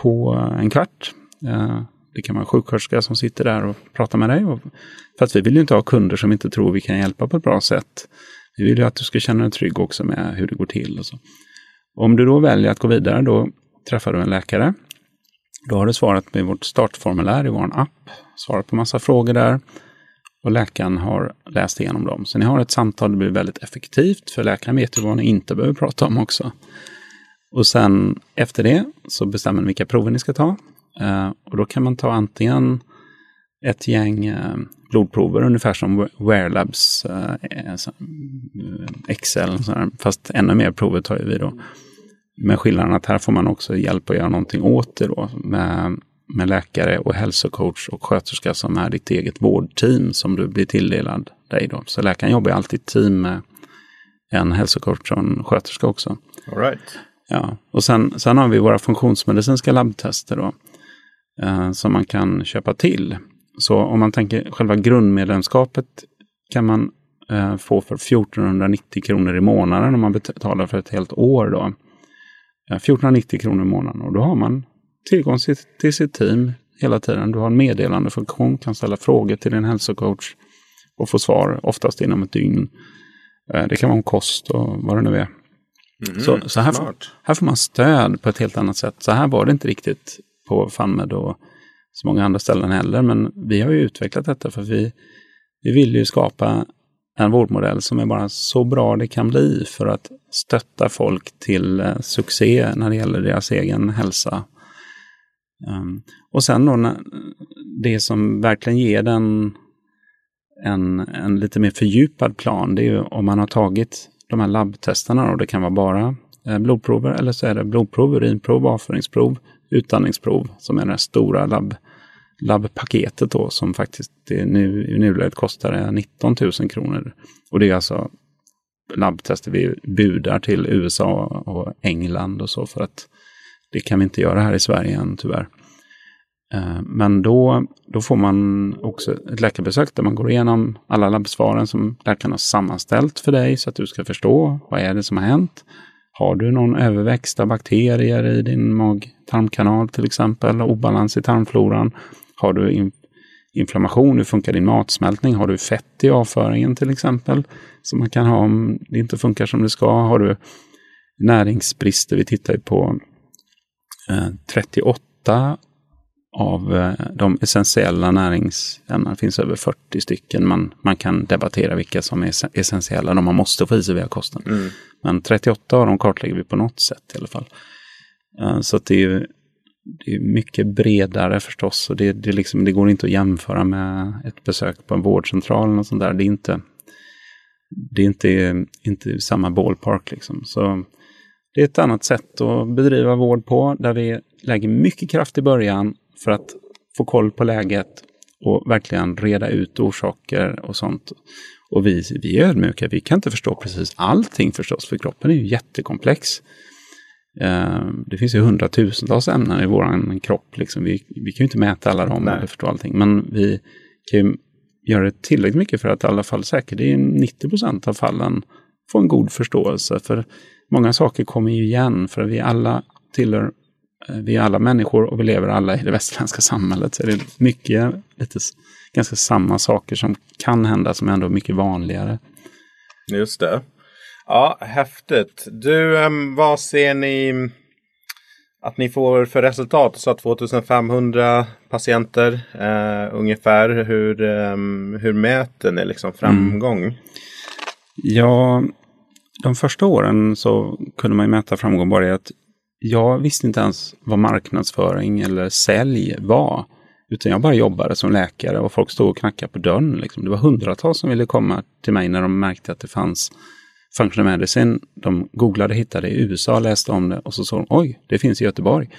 S2: på en kvart. Eh, det kan vara en sjuksköterska som sitter där och pratar med dig. För att vi vill ju inte ha kunder som inte tror vi kan hjälpa på ett bra sätt. Vi vill ju att du ska känna dig trygg också med hur det går till. Och så. Om du då väljer att gå vidare, då träffar du en läkare. Då har du svarat med vårt startformulär i vår app, svarat på massa frågor där och läkaren har läst igenom dem. Så ni har ett samtal, det blir väldigt effektivt för läkaren vet ju vad ni inte behöver prata om också. Och sen efter det så bestämmer ni vilka prover ni ska ta. Eh, och då kan man ta antingen ett gäng uh, blodprover, ungefär som Wearlabs uh, Excel, fast ännu mer prover tar vi då. Med skillnaden att här får man också hjälp att göra någonting åt det då med, med läkare och hälsocoach och sköterska som är ditt eget vårdteam som du blir tilldelad dig då. Så läkaren jobbar alltid i team med en hälsocoach och en sköterska också.
S1: All right.
S2: Ja, och sen, sen har vi våra funktionsmedicinska labbtester då eh, som man kan köpa till. Så om man tänker själva grundmedlemskapet kan man eh, få för 1490 kronor i månaden om man betalar för ett helt år. Då. Eh, 1490 kronor i månaden och då har man tillgång till, till sitt team hela tiden. Du har en meddelandefunktion, kan ställa frågor till din hälsocoach och få svar oftast inom ett dygn. Eh, det kan vara om kost och vad det nu är. Mm, så så här, får, här får man stöd på ett helt annat sätt. Så här var det inte riktigt på FunMed och så många andra ställen heller. Men vi har ju utvecklat detta för vi, vi vill ju skapa en vårdmodell som är bara så bra det kan bli för att stötta folk till eh, succé när det gäller deras egen hälsa. Ehm, och sen då det som verkligen ger den en, en lite mer fördjupad plan, det är ju om man har tagit de här labbtesterna och det kan vara bara eh, blodprover eller så är det blodprov, urinprov, avföringsprov, utandningsprov som är det stora labb, labbpaketet då som faktiskt nu, i nuläget kostar 19 000 kronor. Och det är alltså labbtester vi budar till USA och England och så för att det kan vi inte göra här i Sverige än tyvärr. Eh, men då, då får man också ett läkarbesök där man går igenom alla labbsvaren som läkaren har sammanställt för dig så att du ska förstå vad är det som har hänt. Har du någon överväxt av bakterier i din mag-tarmkanal till exempel, obalans i tarmfloran? Har du in inflammation? Hur funkar din matsmältning? Har du fett i avföringen till exempel? Som man kan ha om det inte funkar som det ska. Har du näringsbrister? Vi tittar ju på eh, 38 av eh, de essentiella näringsämnena. Det finns över 40 stycken. Man, man kan debattera vilka som är essentiella, de man måste få i sig via kosten. Mm. Men 38 av dem kartlägger vi på något sätt i alla fall. Uh, så det är, det är mycket bredare förstås. Och det, det, liksom, det går inte att jämföra med ett besök på en vårdcentral. Och sånt där. Det är inte, det är inte, inte samma ballpark. Liksom. Så det är ett annat sätt att bedriva vård på, där vi lägger mycket kraft i början för att få koll på läget och verkligen reda ut orsaker och sånt. Och vi, vi är ödmjuka, vi kan inte förstå precis allting förstås, för kroppen är ju jättekomplex. Uh, det finns ju hundratusentals ämnen i vår kropp. Liksom. Vi, vi kan ju inte mäta alla dem eller förstå allting. Men vi kan ju göra det tillräckligt mycket för att i alla fall säkert i 90 procent av fallen få en god förståelse. För många saker kommer ju igen, för vi alla tillhör eh, vi är alla människor och vi lever alla i det västerländska (laughs) samhället. Så det är mycket, lite, ganska samma saker som kan hända som ändå är mycket vanligare.
S1: Just det. Ja, häftigt. Du, um, vad ser ni att ni får för resultat? Så 2500 patienter uh, ungefär. Hur, um, hur mäter ni liksom framgång? Mm.
S2: Ja, de första åren så kunde man mäta framgång bara i att jag visste inte ens vad marknadsföring eller sälj var. Utan jag bara jobbade som läkare och folk stod och knackade på dörren. Liksom. Det var hundratals som ville komma till mig när de märkte att det fanns functional medicine. De googlade, hittade i USA, läste om det och så sa de oj, det finns i Göteborg.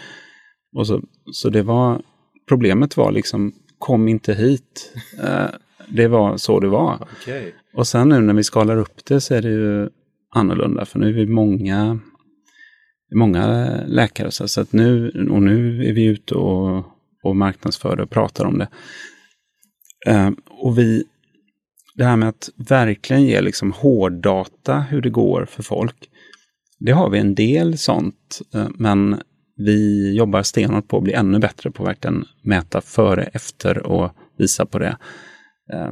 S2: Och så, så det var, problemet var liksom, kom inte hit. Uh, (laughs) det var så det var.
S1: Okay.
S2: Och sen nu när vi skalar upp det så är det ju annorlunda, för nu är vi många, många läkare. Så att nu, och nu är vi ute och, och marknadsför och pratar om det. Eh, och vi, det här med att verkligen ge liksom hårddata hur det går för folk. Det har vi en del sånt, eh, men vi jobbar stenhårt på att bli ännu bättre på att verkligen mäta före, efter och visa på det. Eh,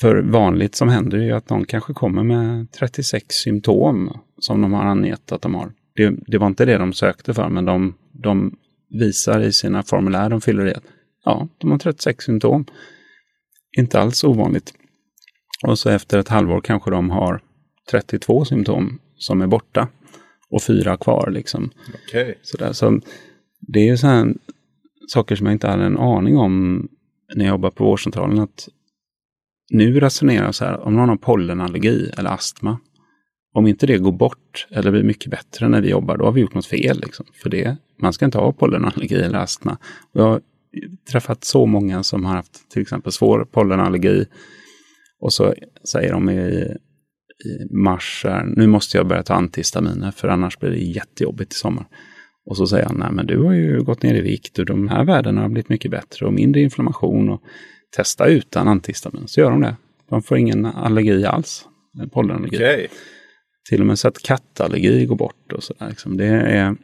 S2: för vanligt som händer är ju att någon kanske kommer med 36 symptom som de har angett att de har. Det, det var inte det de sökte för, men de, de visar i sina formulär de fyller i att ja, de har 36 symptom. Inte alls ovanligt. Och så efter ett halvår kanske de har 32 symptom som är borta och fyra kvar. Liksom.
S1: Okay.
S2: Sådär. Så det är så saker som jag inte hade en aning om när jag jobbade på vårdcentralen. Att nu resonerar jag så här, om någon har pollenallergi eller astma, om inte det går bort eller blir mycket bättre när vi jobbar, då har vi gjort något fel. Liksom. För det, man ska inte ha pollenallergi eller astma. Jag har träffat så många som har haft till exempel svår pollenallergi och så säger de i, i mars, nu måste jag börja ta antihistaminer för annars blir det jättejobbigt i sommar. Och så säger han, nej men du har ju gått ner i vikt och de här värdena har blivit mycket bättre och mindre inflammation. Och testa utan antihistamin. Så gör de det. De får ingen allergi alls. Pollenallergi.
S1: Okay.
S2: Till och med så att kattallergi går bort och sådär. Liksom. Det är,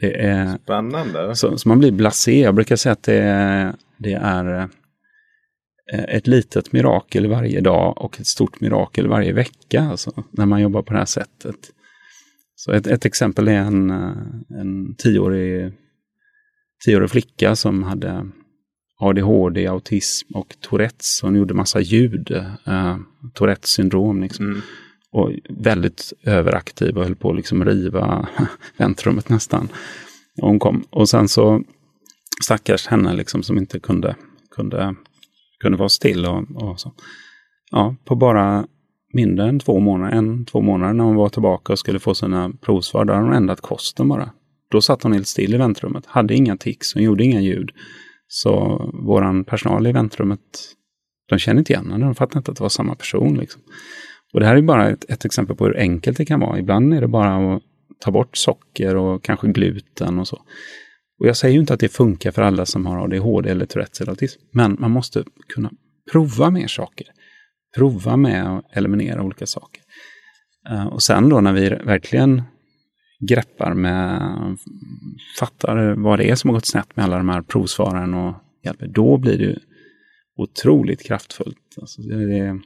S2: det är
S1: Spännande.
S2: Så, så, man blir blasé. Jag brukar säga att det är, det är eh, ett litet mirakel varje dag och ett stort mirakel varje vecka. Alltså, när man jobbar på det här sättet. Så ett, ett exempel är en, eh, en tioårig, tioårig flicka som hade ADHD, autism och Tourettes. Hon gjorde massa ljud. Uh, Tourettes syndrom liksom. Mm. Och väldigt överaktiv och höll på att liksom riva (laughs) väntrummet nästan. Och hon kom. Och sen så stackars henne liksom som inte kunde, kunde, kunde vara still. Och, och så. Ja, på bara mindre än två månader, en, två månader när hon var tillbaka och skulle få sina provsvar, då hade hon ändrat kosten bara. Då satt hon helt still i väntrummet, hade inga tics, hon gjorde inga ljud. Så våran personal i väntrummet, de kände inte igen henne, de fattade inte att det var samma person. Liksom. Och det här är bara ett, ett, exempel på hur enkelt det kan vara. Ibland är det bara att ta bort socker och kanske gluten och så. Och jag säger ju inte att det funkar för alla som har ADHD eller Tourettes eller autism, men man måste kunna prova mer saker. Prova med att eliminera olika saker. Eh, och sen då när vi verkligen greppar med, fattar vad det är som har gått snett med alla de här provsvaren och hjälper, då blir det otroligt kraftfullt. Alltså det, det,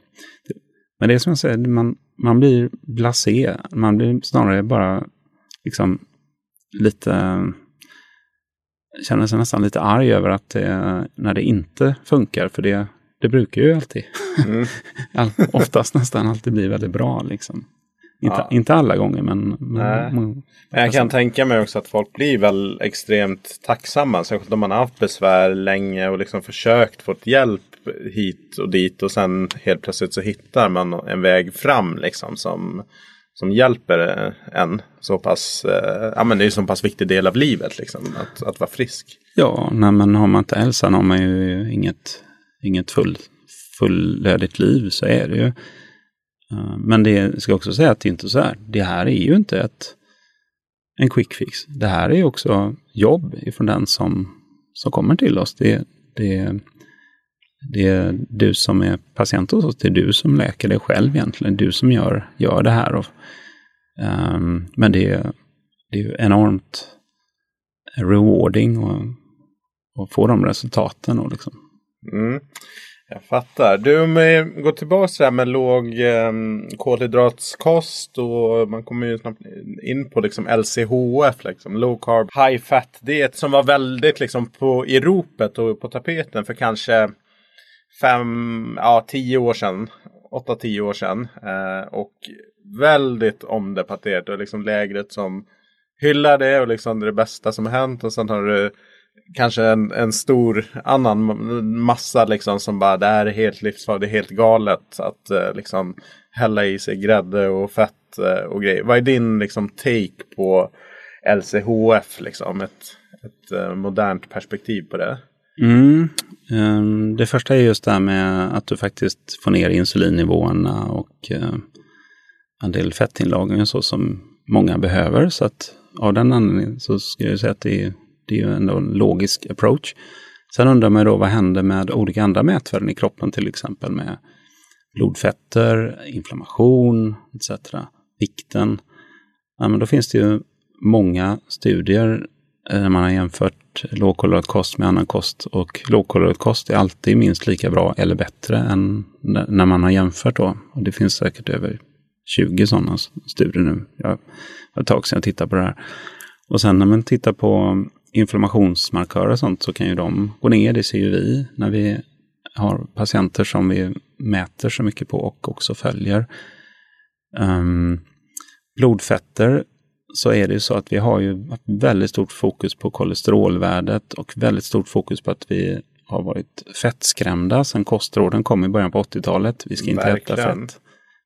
S2: men det är som jag säger, man, man blir blasé. Man blir snarare bara liksom lite känner sig nästan lite arg över att det, när det inte funkar, för det, det brukar ju alltid, mm. (laughs) oftast nästan alltid bli väldigt bra. Liksom. Inte, ja. inte alla gånger men... men,
S1: men jag kan tänka mig också att folk blir väl extremt tacksamma. Särskilt om man har haft besvär länge och liksom försökt få hjälp hit och dit. Och sen helt plötsligt så hittar man en väg fram liksom som, som hjälper eh, en så pass. Eh, ja men det är en så pass viktig del av livet liksom. Att, att vara frisk.
S2: Ja, nej, men har man inte hälsan har man ju inget, inget full, fullödigt liv. Så är det ju. Eh, men det ska också säga att det inte är så här. Det här är ju inte ett, en quick fix. Det här är också jobb ifrån den som, som kommer till oss. Det, det, det är du som är patient hos oss. Det är du som läker dig själv egentligen. Du som gör, gör det här. Och, um, men det, det är enormt rewarding och, och få de resultaten. Och liksom.
S1: Mm. Jag fattar. Du, om vi går tillbaka till det här med låg eh, kolhydratskost och man kommer ju snabbt in på liksom LCHF, liksom, low carb high fat diet som var väldigt liksom på, i ropet och på tapeten för kanske fem, ja tio år sedan. Åtta, tio år sedan. Eh, och väldigt omdebatterat och liksom lägret som hyllar det och liksom det är det bästa som har hänt och sen har du kanske en, en stor annan massa liksom som bara det här är helt livsfarligt, det är helt galet att eh, liksom hälla i sig grädde och fett eh, och grejer. Vad är din liksom take på LCHF liksom? Ett, ett eh, modernt perspektiv på det.
S2: Mm. Um, det första är just det här med att du faktiskt får ner insulinnivåerna och eh, uh, en del fettinlagring och så som många behöver. Så att av den anledningen så skulle jag säga att det är det är ju ändå en logisk approach. Sen undrar man då vad händer med olika andra mätvärden i kroppen, till exempel med blodfetter, inflammation etc. Vikten. Ja, men då finns det ju många studier eh, när man har jämfört lågkolhydratkost med annan kost. Och lågkolhydratkost är alltid minst lika bra eller bättre än när man har jämfört då. Och det finns säkert över 20 sådana studier nu. Jag har ett tag sedan jag tittade på det här. Och sen när man tittar på inflammationsmarkörer och sånt så kan ju de gå ner. Det ser ju vi när vi har patienter som vi mäter så mycket på och också följer. Um, blodfetter så är det ju så att vi har ju väldigt stort fokus på kolesterolvärdet och väldigt stort fokus på att vi har varit fettskrämda sedan kostråden kom i början på 80-talet. Vi ska inte Verkligen. äta fett.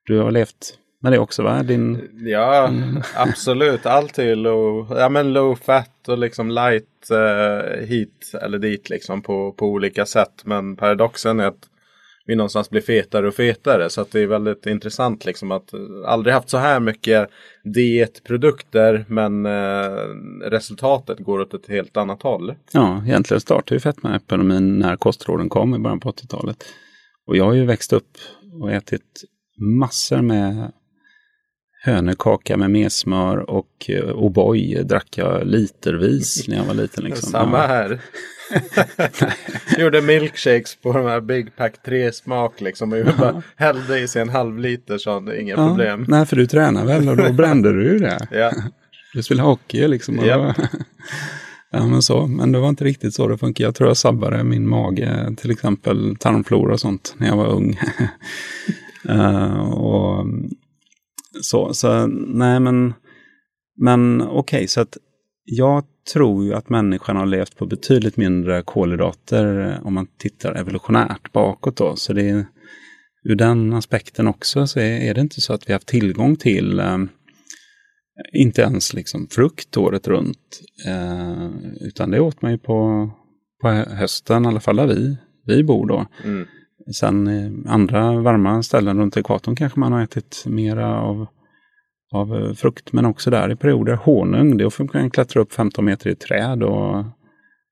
S2: Du har levt med det också va? Din...
S1: Ja, mm. (laughs) absolut. Allt är low, ja, men low fat och liksom light uh, hit eller dit liksom på, på olika sätt. Men paradoxen är att vi någonstans blir fetare och fetare. Så att det är väldigt intressant liksom att eh, aldrig haft så här mycket dietprodukter men eh, resultatet går åt ett helt annat håll.
S2: Ja, egentligen startade ju fetmaepidemin när kostråden kom i början på 80-talet. Och jag har ju växt upp och ätit massor med hönökaka med messmör och uh, O'boy drack jag litervis (laughs) när jag var liten. Liksom.
S1: Samma här. (laughs) Gjorde milkshakes på de här Big Pack 3 smak liksom. Och bara hällde i sig en halv liter så inga ja, problem.
S2: Nej, för du tränar väl och då (laughs) brände du ju det. ja. Du spelade hockey liksom. Och yep. ja, men så. Men det var inte riktigt så det funkar. Jag tror jag sabbade min mage, till exempel tarmflora och sånt, när jag var ung. uh, och så, så nej men, men okej, okay, så att jag tror ju att människan har levt på betydligt mindre kolhydrater eh, om man tittar evolutionärt bakåt då. Så det är, ur den aspekten också så är, är det inte så att vi har haft tillgång till eh, inte ens liksom frukt året runt. Eh, utan det åt man ju på, på hösten, i alla fall där vi, vi bor då. Mm. Sen andra varma ställen runt ekvatorn kanske man har ätit mera av, av eh, frukt. Men också där i perioder honung. Då får man klättra upp 15 meter i träd och,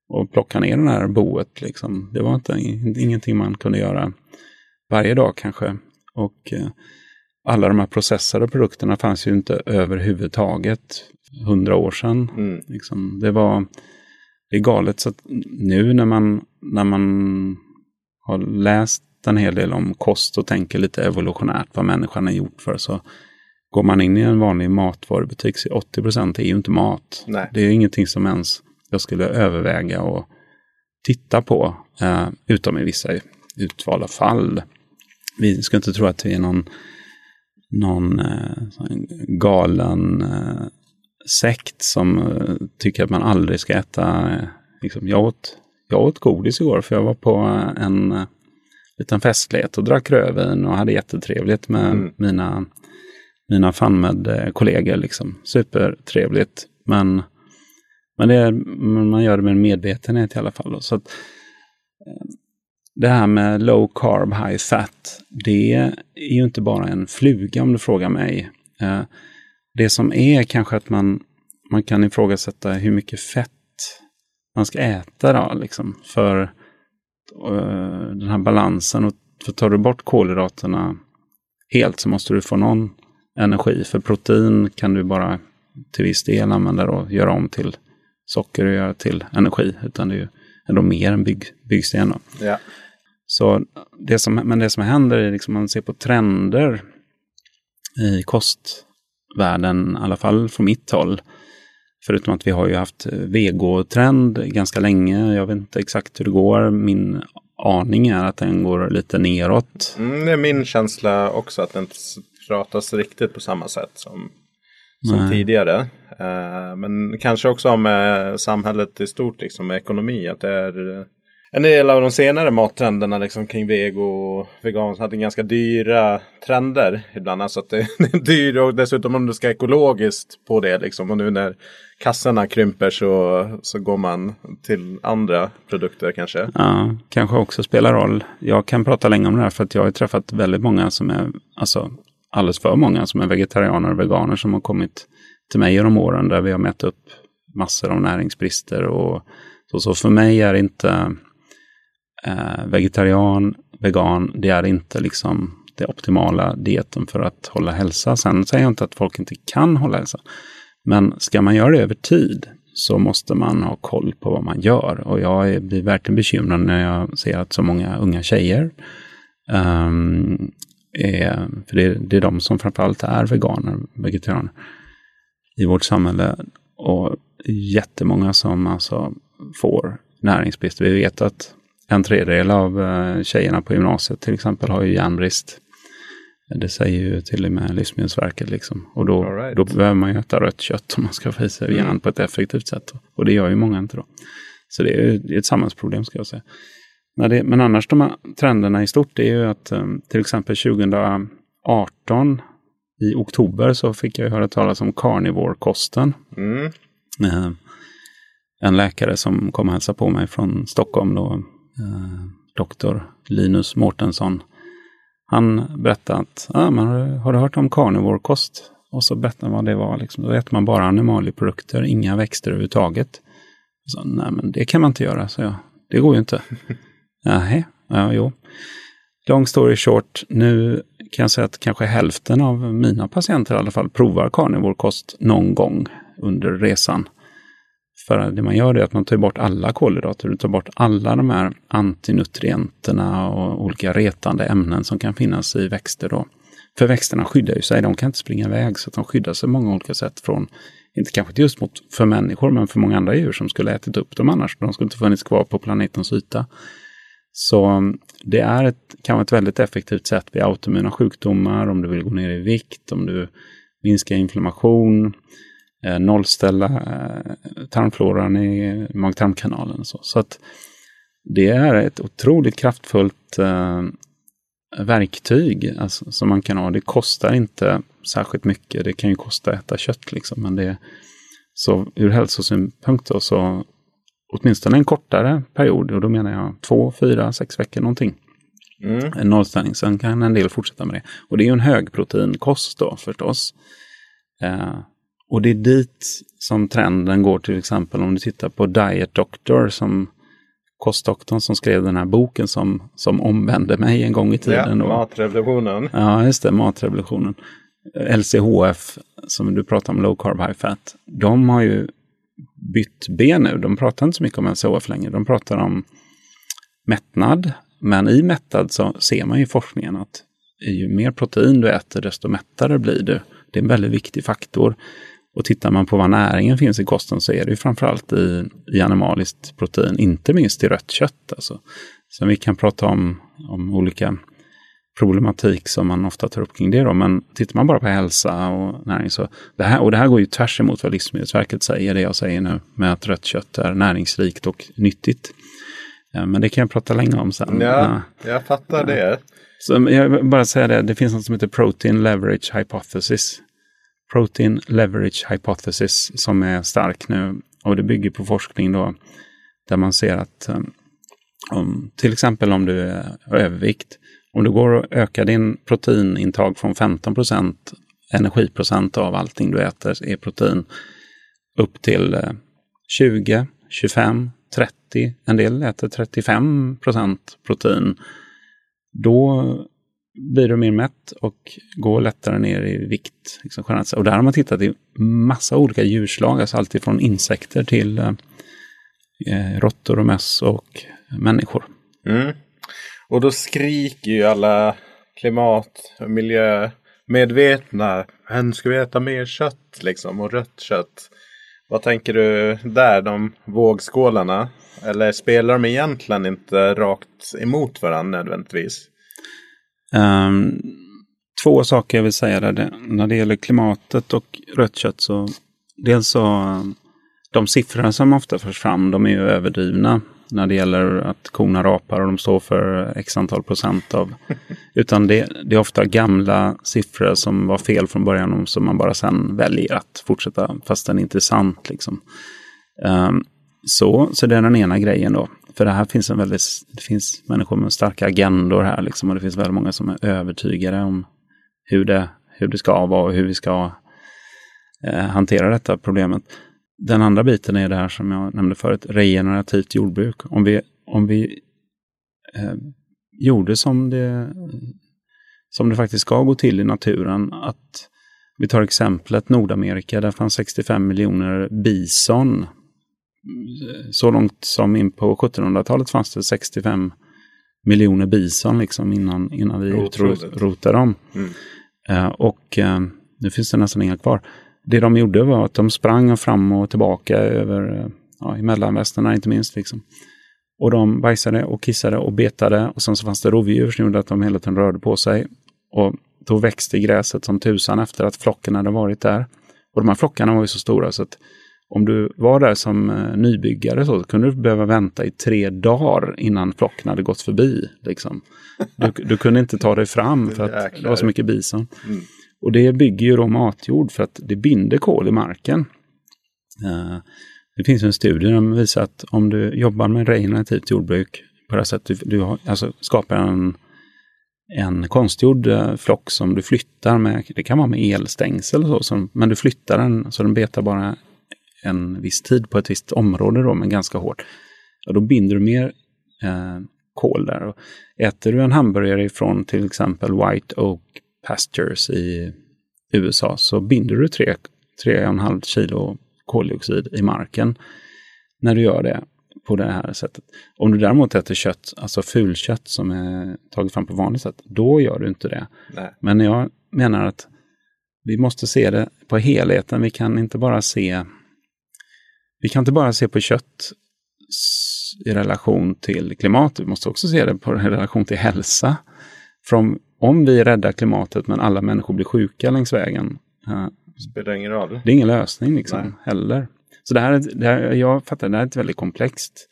S2: och plocka ner det här boet. Liksom. Det var inte, ingenting man kunde göra varje dag kanske. Och eh, alla de här processade produkterna fanns ju inte överhuvudtaget hundra år sedan. Mm. Liksom, det var det är galet. Så nu när man, när man har läst en hel del om kost och tänker lite evolutionärt vad människan har gjort för så går man in i en vanlig matvarubutik så 80 procent är ju inte mat. Nej. Det är ingenting som ens jag skulle överväga och titta på, eh, utom i vissa utvalda fall. Vi ska inte tro att vi är någon, någon eh, galen eh, sekt som eh, tycker att man aldrig ska äta. Eh, liksom, jag, åt, jag åt godis igår för jag var på en eh, liten festlighet och drack rödvin och hade jättetrevligt med mm. mina, mina FunMed-kollegor. Liksom. Supertrevligt. Men, men det är, man gör det med en medvetenhet i alla fall. Så att, eh, det här med low carb, high fat, det är ju inte bara en fluga om du frågar mig. Eh, det som är kanske att man, man kan ifrågasätta hur mycket fett man ska äta då, liksom, för uh, den här balansen. Och för tar du bort kolhydraterna helt så måste du få någon energi. För protein kan du bara till viss del använda och göra om till socker att göra till energi, utan det är ju ändå mer än bygg, byggsten. Då.
S1: Ja.
S2: Så det som, men det som händer är liksom man ser på trender i kostvärlden, i alla fall från mitt håll. Förutom att vi har ju haft vegotrend ganska länge. Jag vet inte exakt hur det går. Min aning är att den går lite neråt.
S1: Mm, det är min känsla också att den inte pratas riktigt på samma sätt som, som tidigare. Uh, men kanske också med samhället i stort, liksom med ekonomi. Att det är en del av de senare mattrenderna liksom kring vego och vegan hade ganska dyra trender ibland. Alltså att (laughs) det, är dyrt och dessutom om du ska ekologiskt på det liksom. Och nu när kassorna krymper så, så går man till andra produkter kanske.
S2: Ja, kanske också spelar roll. Jag kan prata länge om det här för att jag har träffat väldigt många som är, alltså alldeles för många som är vegetarianer och veganer som har kommit till mig genom åren där vi har mätt upp massor av näringsbrister och så. Så för mig är inte eh, vegetarian, vegan, det är inte liksom det optimala dieten för att hålla hälsa. Sen säger jag inte att folk inte kan hålla hälsa. Men ska man göra det över tid så måste man ha koll på vad man gör. Och jag blir verkligen bekymrad när jag ser att så många unga tjejer um, är, för det, det är de som framförallt är veganer, vegetarianer i vårt samhälle. Och jättemånga som alltså får näringsbrist. Vi vet att en tredjedel av eh, tjejerna på gymnasiet till exempel har ju järnbrist. Det säger ju till och med Livsmedelsverket. Liksom. Och då, right. då behöver man ju äta rött kött om man ska få i sig järn mm. på ett effektivt sätt. Och det gör ju många inte då. Så det är ett samhällsproblem ska jag säga. Men, det, men annars de här trenderna i stort är ju att eh, till exempel 2018 i oktober så fick jag höra talas om carnivore-kosten. Mm. Eh, en läkare som kom och hälsade på mig från Stockholm då, doktor Linus Mårtensson. Han berättade att, ah, men har, du, har du hört om carnivore-kost? Och så berättade han vad det var. Liksom. Då äter man bara animalieprodukter, inga växter överhuvudtaget. Så, Nej, men det kan man inte göra, så jag. Det går ju inte. (laughs) Nej, ja, jo. Long story short, nu kan jag säga att kanske hälften av mina patienter i alla fall provar carnivore-kost någon gång under resan. För det man gör är att man tar bort alla kolhydrater. Du tar bort alla de här antinutrienterna och olika retande ämnen som kan finnas i växter. Då. För växterna skyddar ju sig, de kan inte springa iväg så att de skyddar sig på många olika sätt från, inte kanske just mot för människor, men för många andra djur som skulle ätit upp dem annars. De skulle inte funnits kvar på planetens yta. Så det är ett, kan vara ett väldigt effektivt sätt vid autoimmuna sjukdomar, om du vill gå ner i vikt, om du minskar inflammation, eh, nollställa eh, tarmfloran i mag-tarmkanalen. Så. så att det är ett otroligt kraftfullt eh, verktyg alltså, som man kan ha. Det kostar inte särskilt mycket. Det kan ju kosta att äta kött liksom. Men det, så ur hälsosynpunkt då, så åtminstone en kortare period. Och då menar jag två, fyra, sex veckor någonting. Mm. En nollställning. Sen kan en del fortsätta med det. Och det är ju en högproteinkost då förstås. Eh, och det är dit som trenden går till exempel om du tittar på Diet Doctor som kostdoktorn som skrev den här boken som, som omvände mig en gång i tiden.
S1: Ja, matrevolutionen.
S2: Ja, just det, matrevolutionen. LCHF, som du pratar om, low carb high fat, de har ju bytt ben nu. De pratar inte så mycket om LCHF längre. De pratar om mättnad. Men i mättad så ser man i forskningen att ju mer protein du äter, desto mättare blir du. Det är en väldigt viktig faktor. Och tittar man på var näringen finns i kosten så är det ju framförallt i, i animaliskt protein, inte minst i rött kött. Alltså. Sen vi kan prata om, om olika problematik som man ofta tar upp kring det. Då. Men tittar man bara på hälsa och näring så det här, och det här går ju tvärs emot vad Livsmedelsverket säger, det jag säger nu med att rött kött är näringsrikt och nyttigt. Ja, men det kan jag prata länge om sen.
S1: Ja, jag fattar ja. det.
S2: Så jag vill bara säga det, det finns något som heter Protein Leverage Hypothesis. Protein Leverage Hypothesis som är stark nu. Och det bygger på forskning då där man ser att um, om, till exempel om du är övervikt, om du går och ökar din proteinintag från 15 procent energiprocent av allting du äter är protein upp till 20, 25, 30, en del äter 35 procent protein. Då blir du mer mätt och går lättare ner i vikt. Liksom, och där har man tittat i massa olika djurslag, alltså allt från insekter till eh, eh, råttor och möss och människor.
S1: Mm. Och då skriker ju alla klimat och miljömedvetna. Men ska vi äta mer kött liksom och rött kött. Vad tänker du där, de vågskålarna? Eller spelar de egentligen inte rakt emot varandra nödvändigtvis?
S2: Um, två saker jag vill säga där. När det gäller klimatet och rött kött så dels så de siffrorna som ofta förs fram, de är ju överdrivna när det gäller att korna rapar och de står för x antal procent av. (laughs) Utan det, det, är ofta gamla siffror som var fel från början och som man bara sen väljer att fortsätta fast den är intressant. Liksom. Um, så, så det är den ena grejen då. För det här finns en väldigt, det finns människor med starka agendor här liksom och det finns väldigt många som är övertygade om hur det, hur det ska vara och hur vi ska eh, hantera detta problemet. Den andra biten är det här som jag nämnde förut, regenerativt jordbruk. Om vi, om vi eh, gjorde som det, som det faktiskt ska gå till i naturen, att vi tar exemplet Nordamerika, där fanns 65 miljoner bison. Så långt som in på 1700-talet fanns det 65 miljoner bison liksom innan, innan vi utrotade dem. Mm. Uh, och uh, nu finns det nästan inga kvar det de gjorde var att de sprang fram och tillbaka över ja, i mellanvästerna inte minst. Liksom. Och de bajsade och kissade och betade och sen så fanns det rovdjur som gjorde att de hela tiden rörde på sig. Och då växte gräset som tusan efter att flocken hade varit där. Och de här flockarna var ju så stora så att om du var där som eh, nybyggare så, så kunde du behöva vänta i tre dagar innan flocken hade gått förbi. Liksom. Du, du kunde inte ta dig fram (laughs) för att det var så mycket bison. Mm. Och det bygger ju då matjord för att det binder kol i marken. Uh, det finns en studie som visar att om du jobbar med regenerativt jordbruk på det sättet, du, har, alltså skapar en, en konstgjord uh, flock som du flyttar med, det kan vara med elstängsel och så, som, men du flyttar den så den betar bara en viss tid på ett visst område då, men ganska hårt. Och då binder du mer eh, kol där. Och äter du en hamburgare ifrån till exempel White Oak pastures i USA så binder du 3,5 kilo koldioxid i marken när du gör det på det här sättet. Om du däremot äter kött, alltså fulkött som är taget fram på vanligt sätt, då gör du inte det. Nej. Men jag menar att vi måste se det på helheten. Vi kan inte bara se vi kan inte bara se på kött i relation till klimat, vi måste också se det på relation till hälsa. Från om vi räddar klimatet men alla människor blir sjuka längs vägen.
S1: Spelar ingen roll.
S2: Det är ingen lösning liksom heller. Så det här, det här, jag fattar, det här är ett väldigt komplext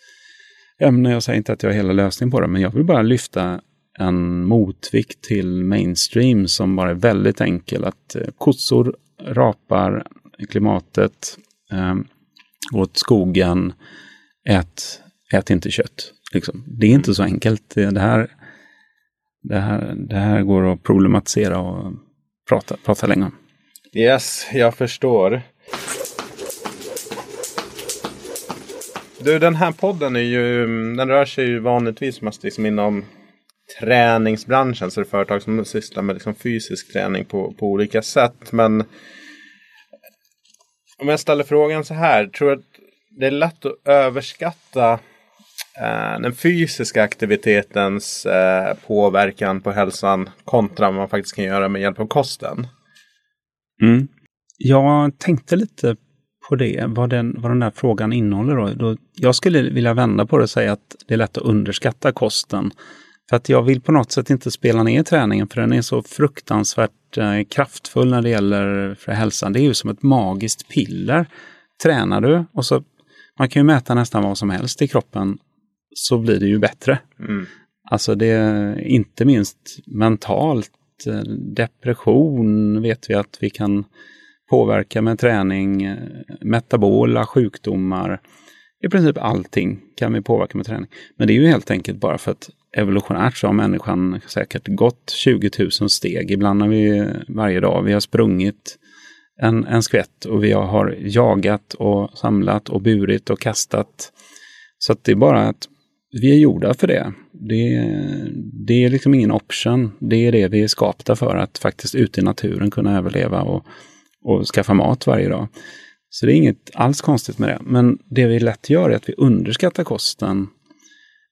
S2: ämne. Jag säger inte att jag har hela lösningen på det, men jag vill bara lyfta en motvikt till mainstream som bara är väldigt enkel. Att eh, kossor rapar klimatet, åt skogen, ät, ät inte kött. Liksom. Det är inte så enkelt. Det här det här, det här går att problematisera och prata, prata länge om.
S1: Yes, jag förstår. Du, den här podden är ju, den rör sig ju vanligtvis mest liksom inom träningsbranschen. Så det är företag som sysslar med liksom fysisk träning på, på olika sätt. Men om jag ställer frågan så här. Tror du att det är lätt att överskatta Eh, den fysiska aktivitetens eh, påverkan på hälsan kontra vad man faktiskt kan göra med hjälp av kosten.
S2: Mm. Jag tänkte lite på det, vad den, vad den där frågan innehåller. Då. Då, jag skulle vilja vända på det och säga att det är lätt att underskatta kosten. För att jag vill på något sätt inte spela ner träningen för den är så fruktansvärt eh, kraftfull när det gäller för hälsan. Det är ju som ett magiskt piller. Tränar du och så man kan ju mäta nästan vad som helst i kroppen så blir det ju bättre. Mm. Alltså det är inte minst mentalt. Eh, depression vet vi att vi kan påverka med träning. Eh, metabola sjukdomar. I princip allting kan vi påverka med träning. Men det är ju helt enkelt bara för att evolutionärt så har människan säkert gått 20 000 steg. Ibland har vi varje dag. Vi har sprungit en, en skvätt och vi har jagat och samlat och burit och kastat. Så att det är bara att vi är gjorda för det. det, det är liksom ingen option. Det är det vi är skapta för, att faktiskt ute i naturen kunna överleva och, och skaffa mat varje dag. Så det är inget alls konstigt med det. Men det vi lätt gör är att vi underskattar kosten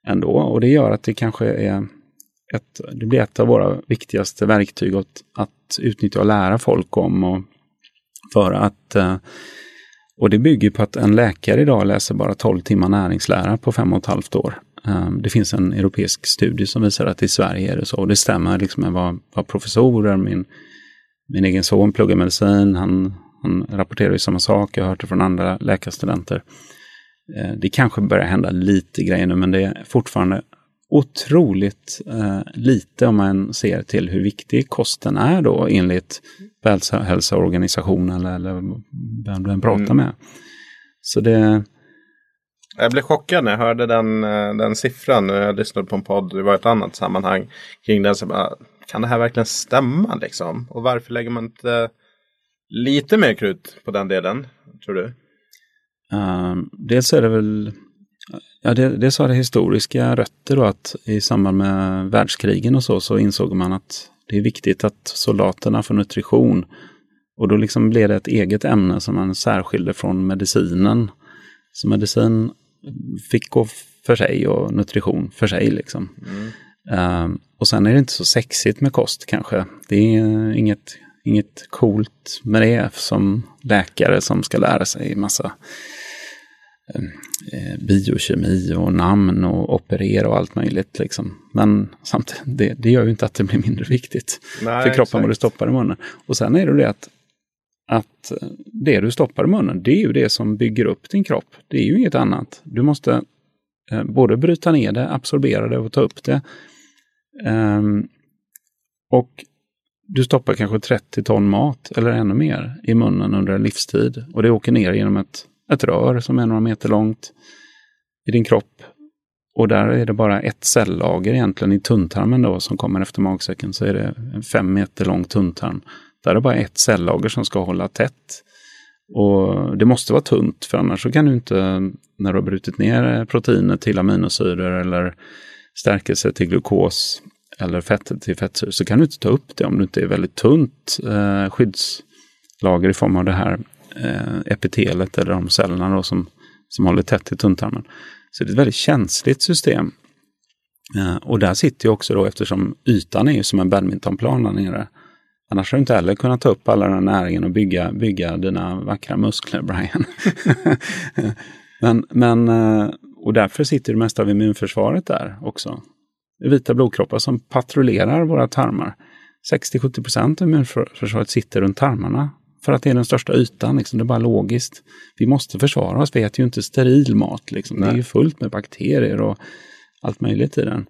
S2: ändå. Och det gör att det kanske är ett, det blir ett av våra viktigaste verktyg att, att utnyttja och lära folk om. Och för att, eh, och det bygger på att en läkare idag läser bara 12 timmar näringslära på fem och ett halvt år. Eh, det finns en europeisk studie som visar att i Sverige är det så. Och det stämmer liksom med vad, vad professorer, min, min egen son pluggar medicin, han, han rapporterar ju samma sak, jag har hört det från andra läkarstudenter. Eh, det kanske börjar hända lite grejer nu, men det är fortfarande otroligt eh, lite om man ser till hur viktig kosten är då enligt Världshälsoorganisationen eller, eller vem du än pratar mm. med. Så det...
S1: Jag blev chockad när jag hörde den, eh, den siffran. När jag lyssnade på en podd, det var ett annat sammanhang kring den. Så bara, kan det här verkligen stämma liksom? Och varför lägger man inte lite mer krut på den delen, tror du?
S2: Uh, dels är det väl Ja, det, dels har det historiska rötter då att i samband med världskrigen och så, så insåg man att det är viktigt att soldaterna får nutrition. Och då liksom blev det ett eget ämne som man särskilde från medicinen. Så medicin fick gå för sig och nutrition för sig. Liksom. Mm. Um, och sen är det inte så sexigt med kost kanske. Det är inget, inget coolt med det som läkare som ska lära sig massa eh, biokemi och namn och operera och allt möjligt. Liksom. Men samtidigt, det, det gör ju inte att det blir mindre viktigt Nej, för kroppen vad du stoppar i munnen. Och sen är det det att, att det du stoppar i munnen, det är ju det som bygger upp din kropp. Det är ju inget annat. Du måste eh, både bryta ner det, absorbera det och ta upp det. Um, och du stoppar kanske 30 ton mat eller ännu mer i munnen under en livstid. Och det åker ner genom ett ett rör som är några meter långt i din kropp. Och där är det bara ett cellager egentligen i tunntarmen då som kommer efter magsäcken. Så är det en fem meter lång tunntarm. Där är det bara ett cellager som ska hålla tätt. Och det måste vara tunt för annars så kan du inte, när du har brutit ner proteiner till aminosyror eller stärkelse till glukos eller fettet till fettsyror, så kan du inte ta upp det om du inte är väldigt tunt eh, skyddslager i form av det här eh, epitelet eller de cellerna då som, som håller tätt i tunntarmen. Så det är ett väldigt känsligt system. Eh, och där sitter ju också då, eftersom ytan är ju som en badmintonplan där nere. Annars har du inte heller kunnat ta upp alla den här näringen och bygga, bygga dina vackra muskler, (laughs) Brian. men, men, eh, och därför sitter det mesta av immunförsvaret där också. Vita blodkroppar som patrullerar våra tarmar. 60-70 procent av immunförsvaret sitter runt tarmarna för att det är den största ytan. Liksom. Det är bara logiskt. Vi måste försvara oss. Vi äter ju inte steril mat. Liksom. Det är ju fullt med bakterier och allt möjligt i den.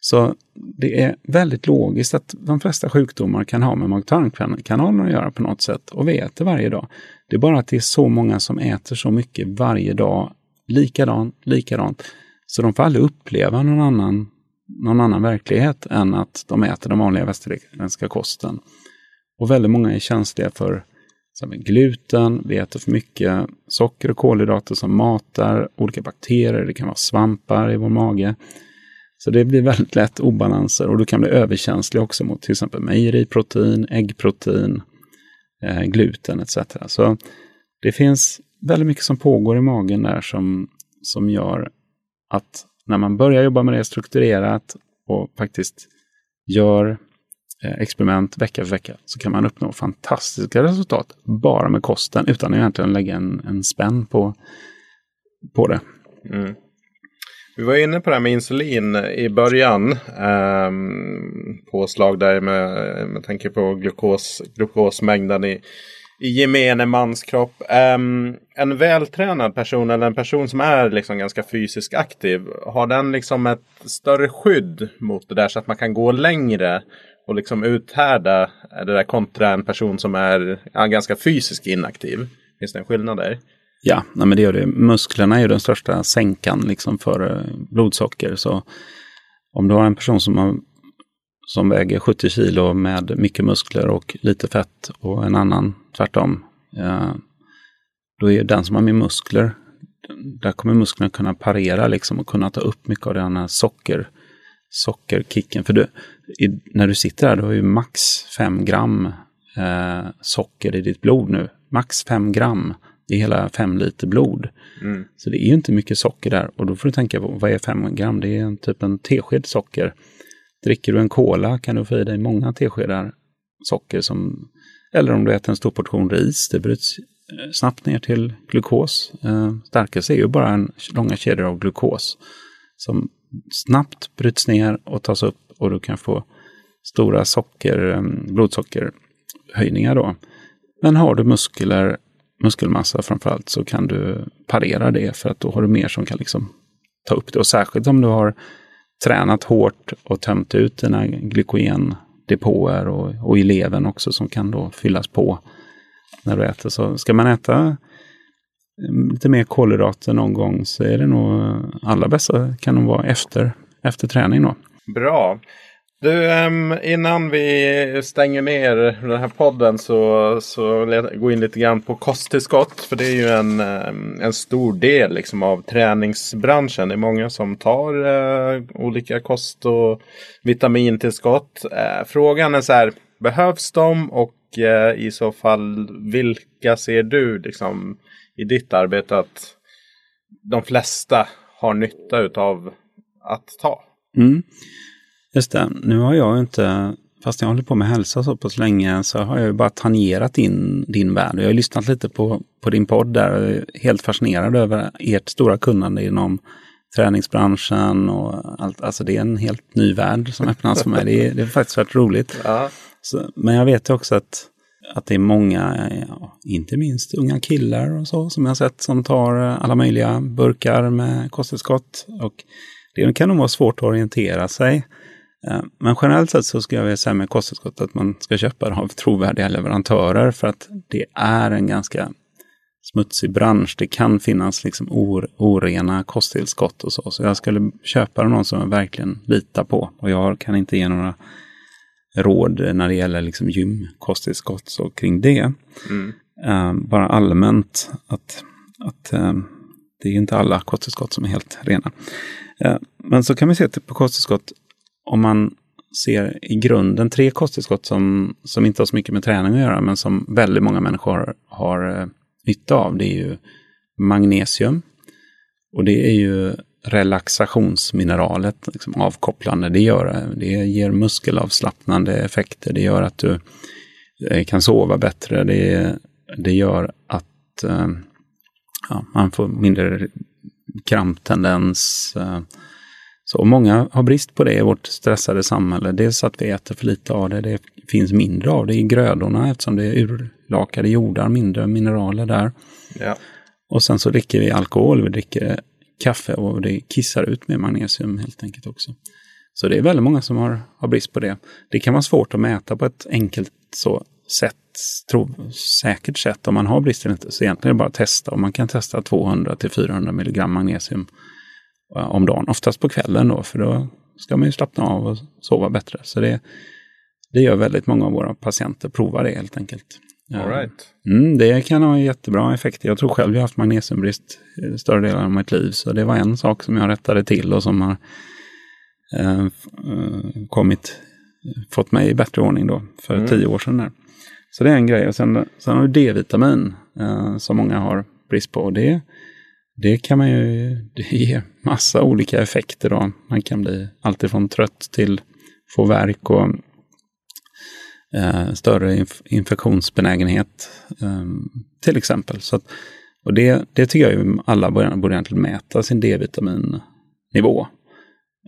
S2: Så det är väldigt logiskt att de flesta sjukdomar kan ha med mag-tarmkanalen att göra på något sätt. Och vi äter varje dag. Det är bara att det är så många som äter så mycket varje dag. Likadant, likadant. Så de får aldrig uppleva någon annan, någon annan verklighet än att de äter den vanliga västerländska kosten. Och väldigt många är känsliga för som gluten, vi äter för mycket socker och kolhydrater som matar olika bakterier, det kan vara svampar i vår mage. Så det blir väldigt lätt obalanser och du kan bli överkänslig också mot till exempel mejeriprotein, äggprotein, eh, gluten etc. Så det finns väldigt mycket som pågår i magen där som, som gör att när man börjar jobba med det strukturerat och faktiskt gör Eh, experiment vecka för vecka så kan man uppnå fantastiska resultat bara med kosten utan att egentligen lägga en, en spänn på, på det. Mm.
S1: Vi var inne på det här med insulin i början. Eh, påslag där med, med tanke på glukos, glukosmängden i, i gemene mans kropp. Um, en vältränad person eller en person som är liksom ganska fysiskt aktiv. Har den liksom ett större skydd mot det där så att man kan gå längre och liksom uthärda det där kontra en person som är ja, ganska fysiskt inaktiv? Finns det en skillnad där?
S2: Ja, nej men det gör det. Musklerna är ju den största sänkan liksom för eh, blodsocker. Så om du har en person som, har, som väger 70 kilo med mycket muskler och lite fett och en annan tvärtom. Eh, då är den som har mer muskler, där kommer musklerna kunna parera liksom och kunna ta upp mycket av den här socker sockerkicken. För du, i, när du sitter här, du har ju max 5 gram eh, socker i ditt blod nu. Max 5 gram. Det är hela 5 liter blod.
S1: Mm.
S2: Så det är ju inte mycket socker där. Och då får du tänka på, vad är 5 gram? Det är en, typ en tesked socker. Dricker du en cola kan du få i dig många teskedar socker. Som, eller om du äter en stor portion ris, det bryts eh, snabbt ner till glukos. Eh, starkelse är ju bara en långa kedjor av glukos som snabbt bryts ner och tas upp och du kan få stora socker, eh, blodsockerhöjningar då. Men har du muskler, muskelmassa framförallt så kan du parera det för att då har du mer som kan liksom ta upp det. Och särskilt om du har tränat hårt och tömt ut dina glykogendepåer och, och i levern också som kan då fyllas på när du äter. Så ska man äta Ehm, lite mer kolhydrater någon gång så är det nog eh, allra bästa kan nog vara efter, efter träning då.
S1: Bra. Du, ehm, innan vi stänger ner den här podden så, så gå in lite grann på kosttillskott. För det är ju en, ehm, en stor del liksom, av träningsbranschen. Det är många som tar uh, olika kost och vitamintillskott. Uh, frågan är så här, behövs de? Och uh, i så fall, vilka ser du liksom, i ditt arbete att de flesta har nytta av att ta?
S2: Mm. Just det, nu har jag inte, fast jag håller på med hälsa så pass länge, så har jag ju bara tangerat in din värld. Jag har lyssnat lite på, på din podd där och är helt fascinerad över ert stora kunnande inom träningsbranschen och allt. Alltså det är en helt ny värld som öppnas för mig. Det är, det är faktiskt rätt roligt.
S1: Ja.
S2: Så, men jag vet också att, att det är många, ja, inte minst unga killar och så, som jag sett som tar eh, alla möjliga burkar med kosttillskott. Och det kan nog vara svårt att orientera sig. Eh, men generellt sett så ska jag vilja säga med kosttillskott att man ska köpa det av trovärdiga leverantörer för att det är en ganska smutsig bransch. Det kan finnas liksom orena kosttillskott och så. Så jag skulle köpa någon som jag verkligen litar på. Och jag kan inte ge några råd när det gäller liksom gymkosttillskott så kring det. Mm. Uh, bara allmänt att, att uh, det är inte alla kosttillskott som är helt rena. Uh, men så kan vi se på kosttillskott om man ser i grunden tre kosttillskott som, som inte har så mycket med träning att göra, men som väldigt många människor har, eh, nytta av. Det är ju magnesium. Och det är ju relaxationsmineralet, liksom avkopplande. Det, gör, det ger muskelavslappnande effekter. Det gör att du eh, kan sova bättre. Det, det gör att eh, ja, man får mindre kramptendens. Så många har brist på det i vårt stressade samhälle. Dels att vi äter för lite av det, det finns mindre av det i grödorna eftersom det är urlakade jordar, mindre mineraler där.
S1: Ja.
S2: Och sen så dricker vi alkohol, vi dricker kaffe och det kissar ut mer magnesium helt enkelt också. Så det är väldigt många som har, har brist på det. Det kan vara svårt att mäta på ett enkelt så sätt, tro, säkert sätt om man har brist eller inte. Så egentligen är det bara att testa och man kan testa 200 till 400 milligram magnesium eh, om dagen. Oftast på kvällen då, för då ska man ju slappna av och sova bättre. Så det, det gör väldigt många av våra patienter, prova det helt enkelt.
S1: All right.
S2: Mm, det kan ha jättebra effekt. Jag tror själv jag har haft magnesiumbrist större delen av mitt liv. Så det var en sak som jag rättade till och som har eh, kommit, fått mig i bättre ordning då för mm. tio år sedan. Där. Så det är en grej. Och sen, sen har vi D-vitamin eh, som många har brist på. Det det kan man ju, det ger massa olika effekter då. Man kan bli alltifrån trött till få värk och eh, större inf infektionsbenägenhet eh, till exempel. Så att, och det, det tycker jag ju alla borde, borde egentligen mäta sin D-vitaminnivå.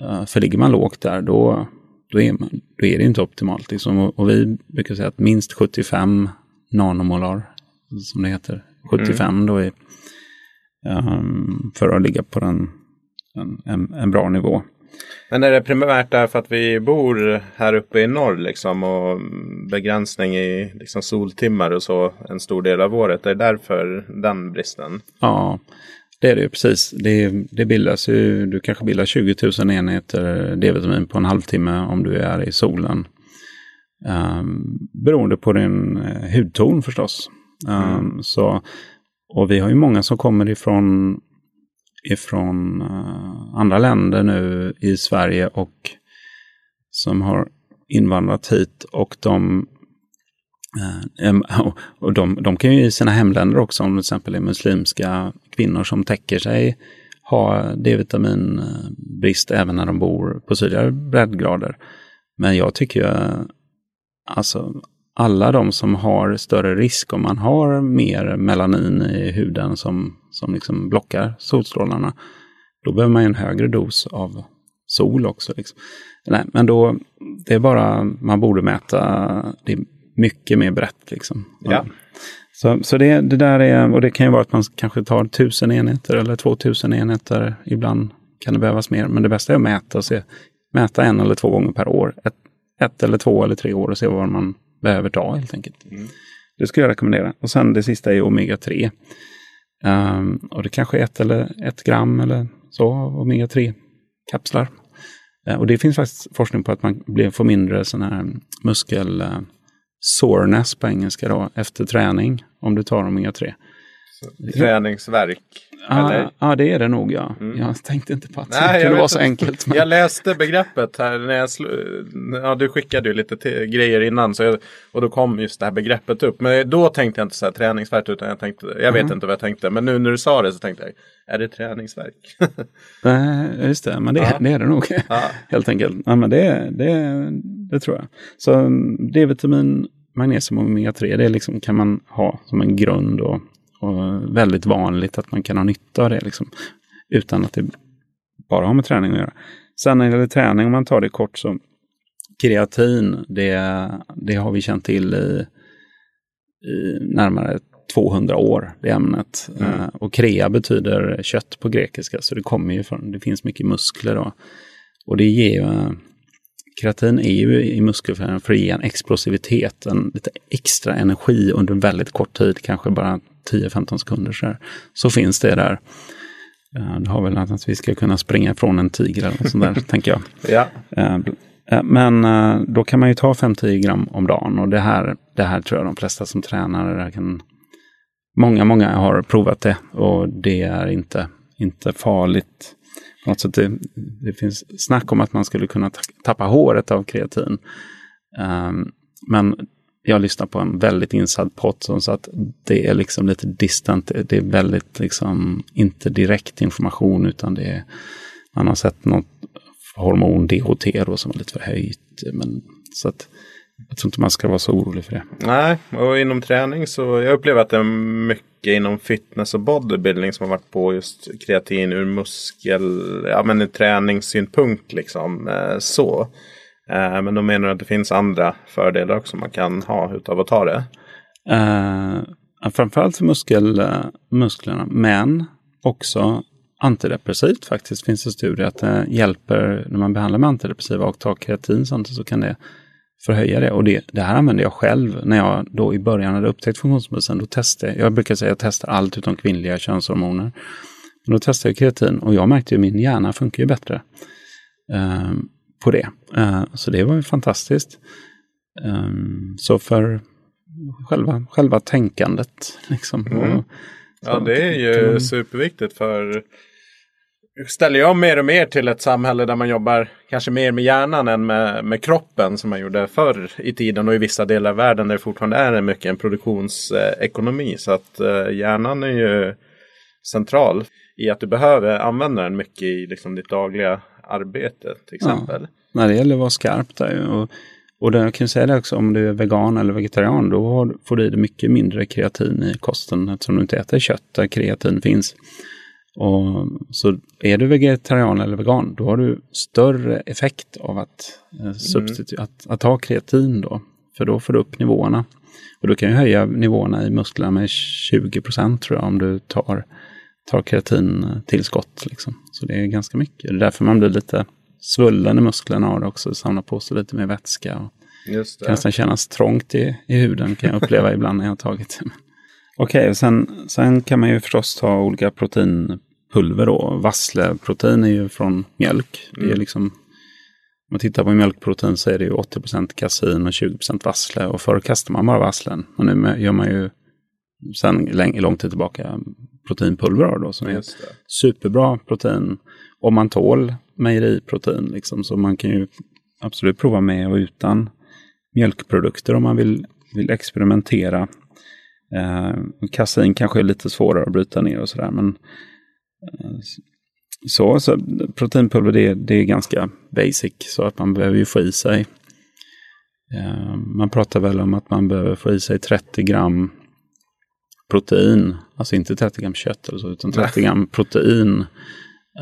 S2: Eh, för ligger man lågt där då, då, är, man, då är det inte optimalt. Liksom. Och, och, vi brukar säga att minst 75 nanomolar, som det heter, 75 mm. då är um, för att ligga på den, en, en, en, bra nivå.
S1: Men är det primärt därför att vi bor här uppe i norr liksom och begränsning i liksom soltimmar och så en stor del av året? Är det därför den bristen?
S2: Ja, det är det ju precis. Det, det bildas ju, du kanske bildar 20 000 enheter D-vitamin på en halvtimme om du är i solen. Um, beroende på din uh, hudton förstås. Um, mm. Så och vi har ju många som kommer ifrån, ifrån eh, andra länder nu i Sverige och som har invandrat hit och de eh, (laughs) och de, de kan ju i sina hemländer också, om det till exempel är muslimska kvinnor som täcker sig, ha D-vitaminbrist även när de bor på sydligare breddgrader. Men jag tycker ju, alltså alla de som har större risk om man har mer melanin i huden som, som liksom blockar solstrålarna, då behöver man en högre dos av sol också. Liksom. Nej, men då, det är bara, man borde mäta det mycket mer brett. Liksom.
S1: Ja.
S2: Så, så det, det där är, och det kan ju vara att man kanske tar tusen enheter eller två tusen enheter. Ibland kan det behövas mer, men det bästa är att mäta, se, mäta en eller två gånger per år. Ett, ett eller två eller tre år och se vad man behöver ta helt enkelt. Mm. Det skulle jag rekommendera. Och sen det sista är omega-3. Um, och det kanske är ett eller ett gram eller så omega-3 kapslar. Uh, och det finns faktiskt forskning på att man blir, får mindre sån här muskel uh, soreness på engelska då, efter träning om du tar omega-3.
S1: Träningsverk?
S2: Ja, ah, det är det nog ja. Mm. Jag tänkte inte på att Nej, det kunde vara så enkelt.
S1: Men... Jag läste begreppet här när jag ja, du skickade ju lite grejer innan så jag, och då kom just det här begreppet upp. Men då tänkte jag inte så här träningsverk utan jag tänkte, jag mm. vet inte vad jag tänkte. Men nu när du sa det så tänkte jag, är det träningsverk? (laughs)
S2: Nej, just det, men det, ja. det är det nog (laughs) helt enkelt. Ja, men det, det, det tror jag. Så D-vitamin, magnesium och omega-3, det liksom, kan man ha som en grund och och väldigt vanligt att man kan ha nytta av det liksom, utan att det bara har med träning att göra. Sen när det gäller träning, om man tar det kort, så kreatin, det, det har vi känt till i, i närmare 200 år, det ämnet. Mm. Uh, och krea betyder kött på grekiska, så det kommer ju från, det finns mycket muskler då. Och det ger ju, kreatin är ju i muskelfärgen för att ge en explosivitet, en lite extra energi under väldigt kort tid, kanske bara 10-15 sekunder så, här, så finns det där. Det har väl att vi ska kunna springa ifrån en tiger eller sånt där, (laughs) tänker jag.
S1: Ja.
S2: Eh, eh, men eh, då kan man ju ta 5-10 gram om dagen och det här, det här tror jag de flesta som tränar kan... Många, många har provat det och det är inte, inte farligt. Alltså det, det finns snack om att man skulle kunna tappa håret av kreatin. Men jag lyssnar på en väldigt insatt pott så att det är liksom lite distant. Det är väldigt liksom inte direkt information utan det är man har sett något hormon DHT då som är lite förhöjt. Men, så att jag tror inte man ska vara så orolig för det.
S1: Nej, och inom träning så jag upplever att det är mycket inom fitness och bodybuilding som har varit på just kreatin ur muskel, ja men i träningssynpunkt liksom eh, så. Eh, men de menar att det finns andra fördelar också man kan ha utav att ta det.
S2: Eh, framförallt för muskel, eh, musklerna, men också antidepressivt faktiskt. finns det studier att det hjälper när man behandlar med antidepressiva och tar kreatin samtidigt så kan det förhöja det. Och det, det här använde jag själv när jag då i början hade upptäckt funktionsmedicin. Då testade jag, brukar säga att jag testar allt utom kvinnliga könshormoner. Men då testade jag kreatin och jag märkte att min hjärna funkar ju bättre. Um, på det. Uh, så det var ju fantastiskt. Um, så för själva, själva tänkandet. Liksom.
S1: Mm. Ja, det är ju mm. superviktigt för ställer jag mer och mer till ett samhälle där man jobbar kanske mer med hjärnan än med, med kroppen som man gjorde förr i tiden och i vissa delar av världen där det fortfarande är mycket en produktionsekonomi. Så att uh, hjärnan är ju central i att du behöver använda den mycket i liksom, ditt dagliga arbete till exempel. Ja,
S2: när det gäller att vara skarp där. Och, och det, jag kan säga det också, om du är vegan eller vegetarian, då får du i dig mycket mindre kreatin i kosten eftersom du inte äter kött där kreatin finns. Och, så är du vegetarian eller vegan, då har du större effekt av att, eh, substitu- mm. att, att ha kreatin då. För då får du upp nivåerna. Och du kan ju höja nivåerna i musklerna med 20 procent tror jag om du tar tar kreatintillskott. Liksom. Så det är ganska mycket. Det är därför man blir lite svullen i musklerna av det också. Samlar på sig lite mer vätska. Och
S1: Just det.
S2: kan nästan kännas trångt i, i huden kan jag uppleva (laughs) ibland när jag har tagit det. Okej, okay, sen, sen kan man ju förstås ta olika proteinpulver då. Vassleprotein är ju från mjölk. Mm. Det är mm. liksom, om man tittar på mjölkprotein så är det ju 80% kasein och 20% vassle. Och förr kastade man bara vasslen. Och nu gör man ju sen lång tid tillbaka proteinpulver då, som är superbra protein. Om man tål mejeriprotein liksom, så man kan ju absolut prova med och utan mjölkprodukter om man vill, vill experimentera. Eh, kasein kanske är lite svårare att bryta ner och sådär. Men eh, så, så proteinpulver det, det är ganska basic så att man behöver ju få i sig. Eh, man pratar väl om att man behöver få i sig 30 gram protein, alltså inte 30 gram kött eller så, utan 30 gram protein.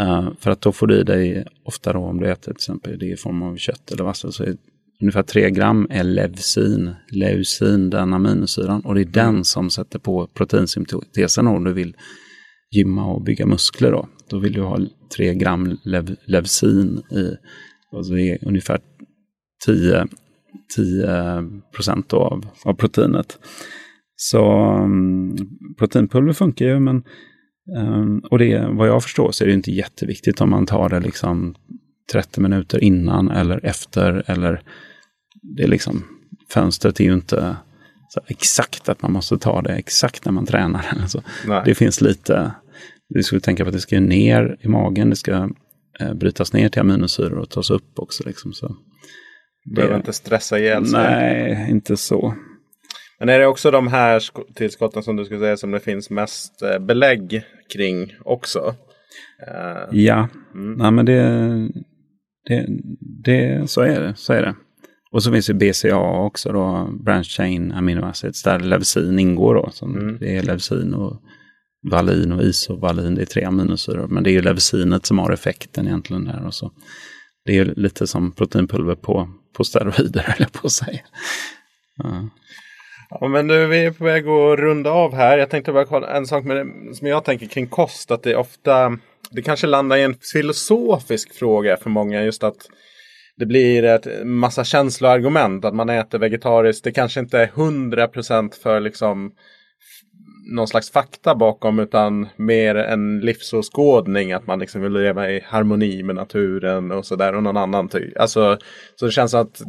S2: Uh, för att då får du i dig, ofta då om du äter till exempel det i form av kött eller vassel, så är ungefär 3 gram är leucin, leucin, den aminosyran. Och det är den mm. som sätter på proteinsyntesen om du vill gymma och bygga muskler. Då, då vill du ha 3 gram lev, leucin i, alltså det är ungefär 10, 10 procent av, av proteinet. Så um, proteinpulver funkar ju, men um, och det, vad jag förstår så är det inte jätteviktigt om man tar det liksom 30 minuter innan eller efter. Eller det är liksom, fönstret är ju inte exakt att man måste ta det exakt när man tränar. (laughs) Alltså, det finns lite, du skulle tänka på att det ska ner i magen, det ska eh, brytas ner till aminosyror och tas upp också. Liksom, så.
S1: Behöver inte stressa ihjäl
S2: sig. Nej, inte så.
S1: Men är det också de här tillskotten som du skulle säga som det finns mest eh, belägg kring också?
S2: Uh, ja, mm. Nej, men det, det, det, så, är det, så är det. Och så finns det BCA också då, Branch Chain Amino Acids, där leucin ingår då. Som mm. Det är leucin och valin och isovalin, det är tre aminosyror. Men det är ju leucinet som har effekten egentligen där. Och så. Det är lite som proteinpulver på, på steroider, (laughs) eller på att säga.
S1: Ja. Ja, men nu vi är på väg att runda av här. Jag tänkte bara kolla en sak med det, som jag tänker kring kost. Att det ofta, det kanske landar i en filosofisk fråga för många. Just att det blir ett massa känsloargument. Att man äter vegetariskt. Det kanske inte är hundra procent för liksom någon slags fakta bakom utan mer en livsåskådning. Att man liksom vill leva i harmoni med naturen och sådär. Och någon annan typ. Alltså, så det känns att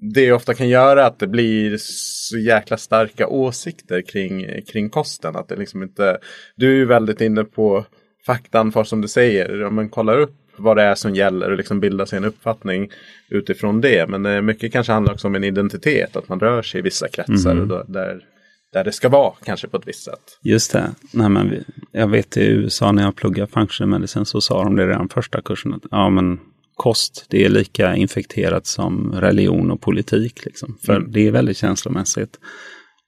S1: det ofta kan göra att det blir så jäkla starka åsikter kring, kring kosten. Att det liksom inte, du är ju väldigt inne på faktan för som du säger. Om man kollar upp vad det är som gäller och liksom bildar sig en uppfattning utifrån det. Men mycket kanske handlar också om en identitet. Att man rör sig i vissa kretsar. Mm. Och där där det ska vara, kanske på ett visst sätt.
S2: Just det. Nej, men jag vet i USA när jag pluggade functional medicine så sa de det redan första kursen. Att, ja, men kost, det är lika infekterat som religion och politik. Liksom. För mm. det är väldigt känslomässigt.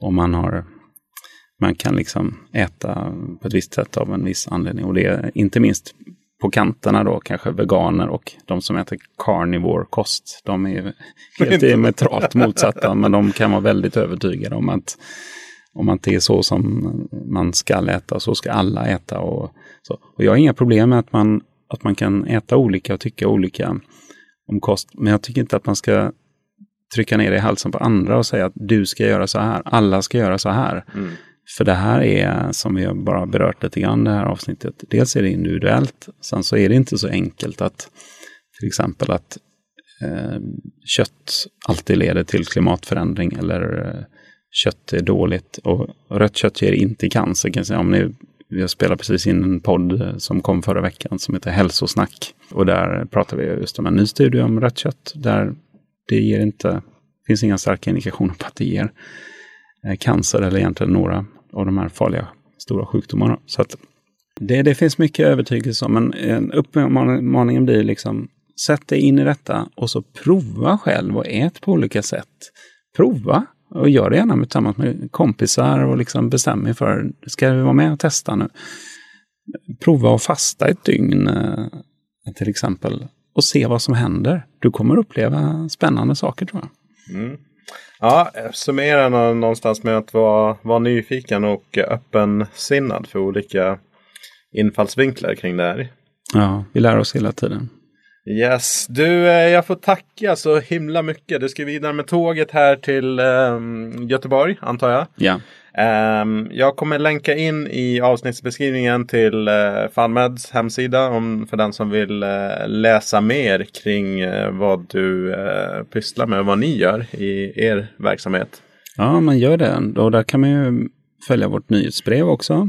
S2: Och man, har, man kan liksom äta på ett visst sätt av en viss anledning. Och det är inte minst på kanterna då kanske veganer och de som äter carnivore kost. De är (laughs) helt diametralt motsatta (laughs) men de kan vara väldigt övertygade om att om man inte är så som man ska äta, så ska alla äta. Och, så. och jag har inga problem med att man, att man kan äta olika och tycka olika om kost. Men jag tycker inte att man ska trycka ner det i halsen på andra och säga att du ska göra så här, alla ska göra så här. Mm. För det här är, som vi bara berört lite grann det här avsnittet, dels är det individuellt, sen så är det inte så enkelt att till exempel att eh, kött alltid leder till klimatförändring eller eh, kött är dåligt och rött kött ger inte cancer. Kan jag säga. Om ni, vi har spelat precis in en podd eh, som kom förra veckan som heter Hälsosnack. Och där pratar vi just om en ny studie om rött kött. Där det ger inte, finns inga starka indikationer på att det ger eh, cancer eller egentligen några av de här farliga stora sjukdomarna. Så att det, det finns mycket övertygelse om, men en uppmaningen blir liksom sätt dig in i detta och så prova själv och ät på olika sätt. Prova! Och gör det gärna tillsammans med kompisar och liksom bestäm er för, ska vi vara med och testa nu? Prova att fasta ett dygn eh, till exempel och se vad som händer. Du kommer uppleva spännande saker tror jag.
S1: Mm. Ja, summera någonstans med att vara, vara nyfiken och öppensinnad för olika infallsvinklar kring det här.
S2: Ja, vi lär oss hela tiden.
S1: Yes, du, eh, jag får tacka så himla mycket. Du ska vidare med tåget här till um, Göteborg, antar jag.
S2: Ja.
S1: Um, jag kommer länka in i avsnittsbeskrivningen till uh, FunMeds hemsida om, för den som vill uh, läsa mer kring uh, vad du uh, pysslar med och vad ni gör i er verksamhet.
S2: Ja, man gör det. Och där kan man ju följa vårt nyhetsbrev också.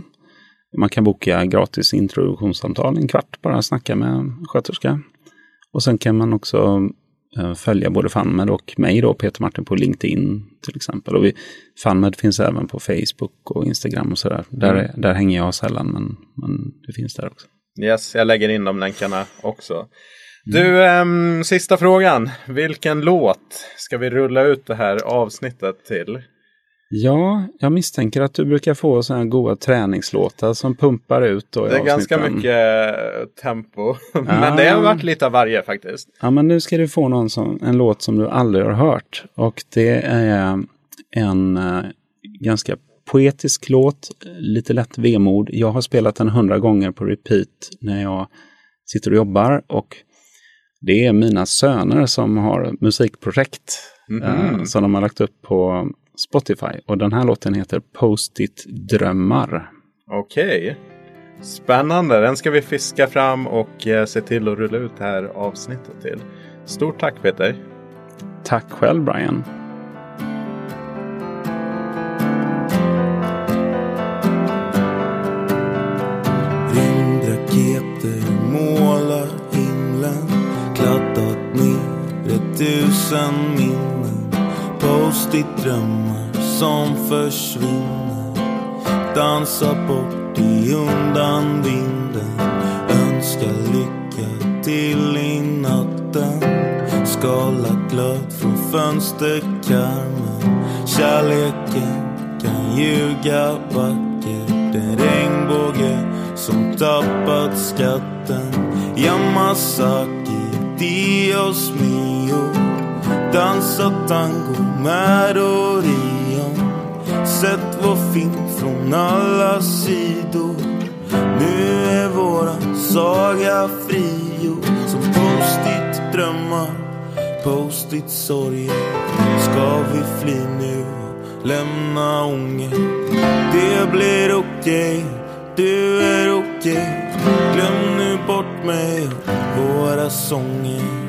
S2: Man kan boka gratis introduktionssamtal, en kvart bara snacka med en sköterska. Och sen kan man också
S3: eh, följa både FunMed och mig då, Peter Martin, på LinkedIn till exempel. Och vi, FunMed finns även på Facebook och Instagram och sådär. Där, mm. där hänger jag sällan, men, men det finns där också.
S1: Yes, jag lägger in de länkarna också. Du, ähm, sista frågan. Vilken låt ska vi rulla ut det här avsnittet till?
S3: Ja, jag misstänker att du brukar få sådana goda träningslåtar som pumpar ut.
S1: Det är ganska mycket eh, tempo. Ja. (laughs) men det har varit lite av varje faktiskt.
S3: Ja, men nu ska du få någon som, en låt som du aldrig har hört. Och det är en uh, ganska poetisk låt, lite lätt vemod. Jag har spelat den hundra gånger på repeat när jag sitter och jobbar. Och det är mina söner som har musikprojekt mm -hmm. uh, som de har lagt upp på Spotify. Och den här låten heter Post-it drömmar.
S1: Okej. Okay. Spännande. Den ska vi fiska fram och eh, se till att rulla ut det här avsnittet till. Stort tack Peter.
S3: Tack själv Brian. Rymdraketer målar himlen Kladdat ner ett tusen minnen Post-it drömmar som försvinner. Dansar bort i undan vinden. Önskar lycka till i natten. Skala glöd från fönsterkarmen. Kärleken kan ljuga vackert. En regnbåge som tappat skatten. Yamasaki, Dios mio Dansa tango med Orion Sett vår film från alla sidor Nu är våran saga frigjord Som post-it drömmar, post-it sorger Ska vi fly nu och lämna ånger? Det blir okej, okay. du är okej okay. Glöm nu bort mig och våra sånger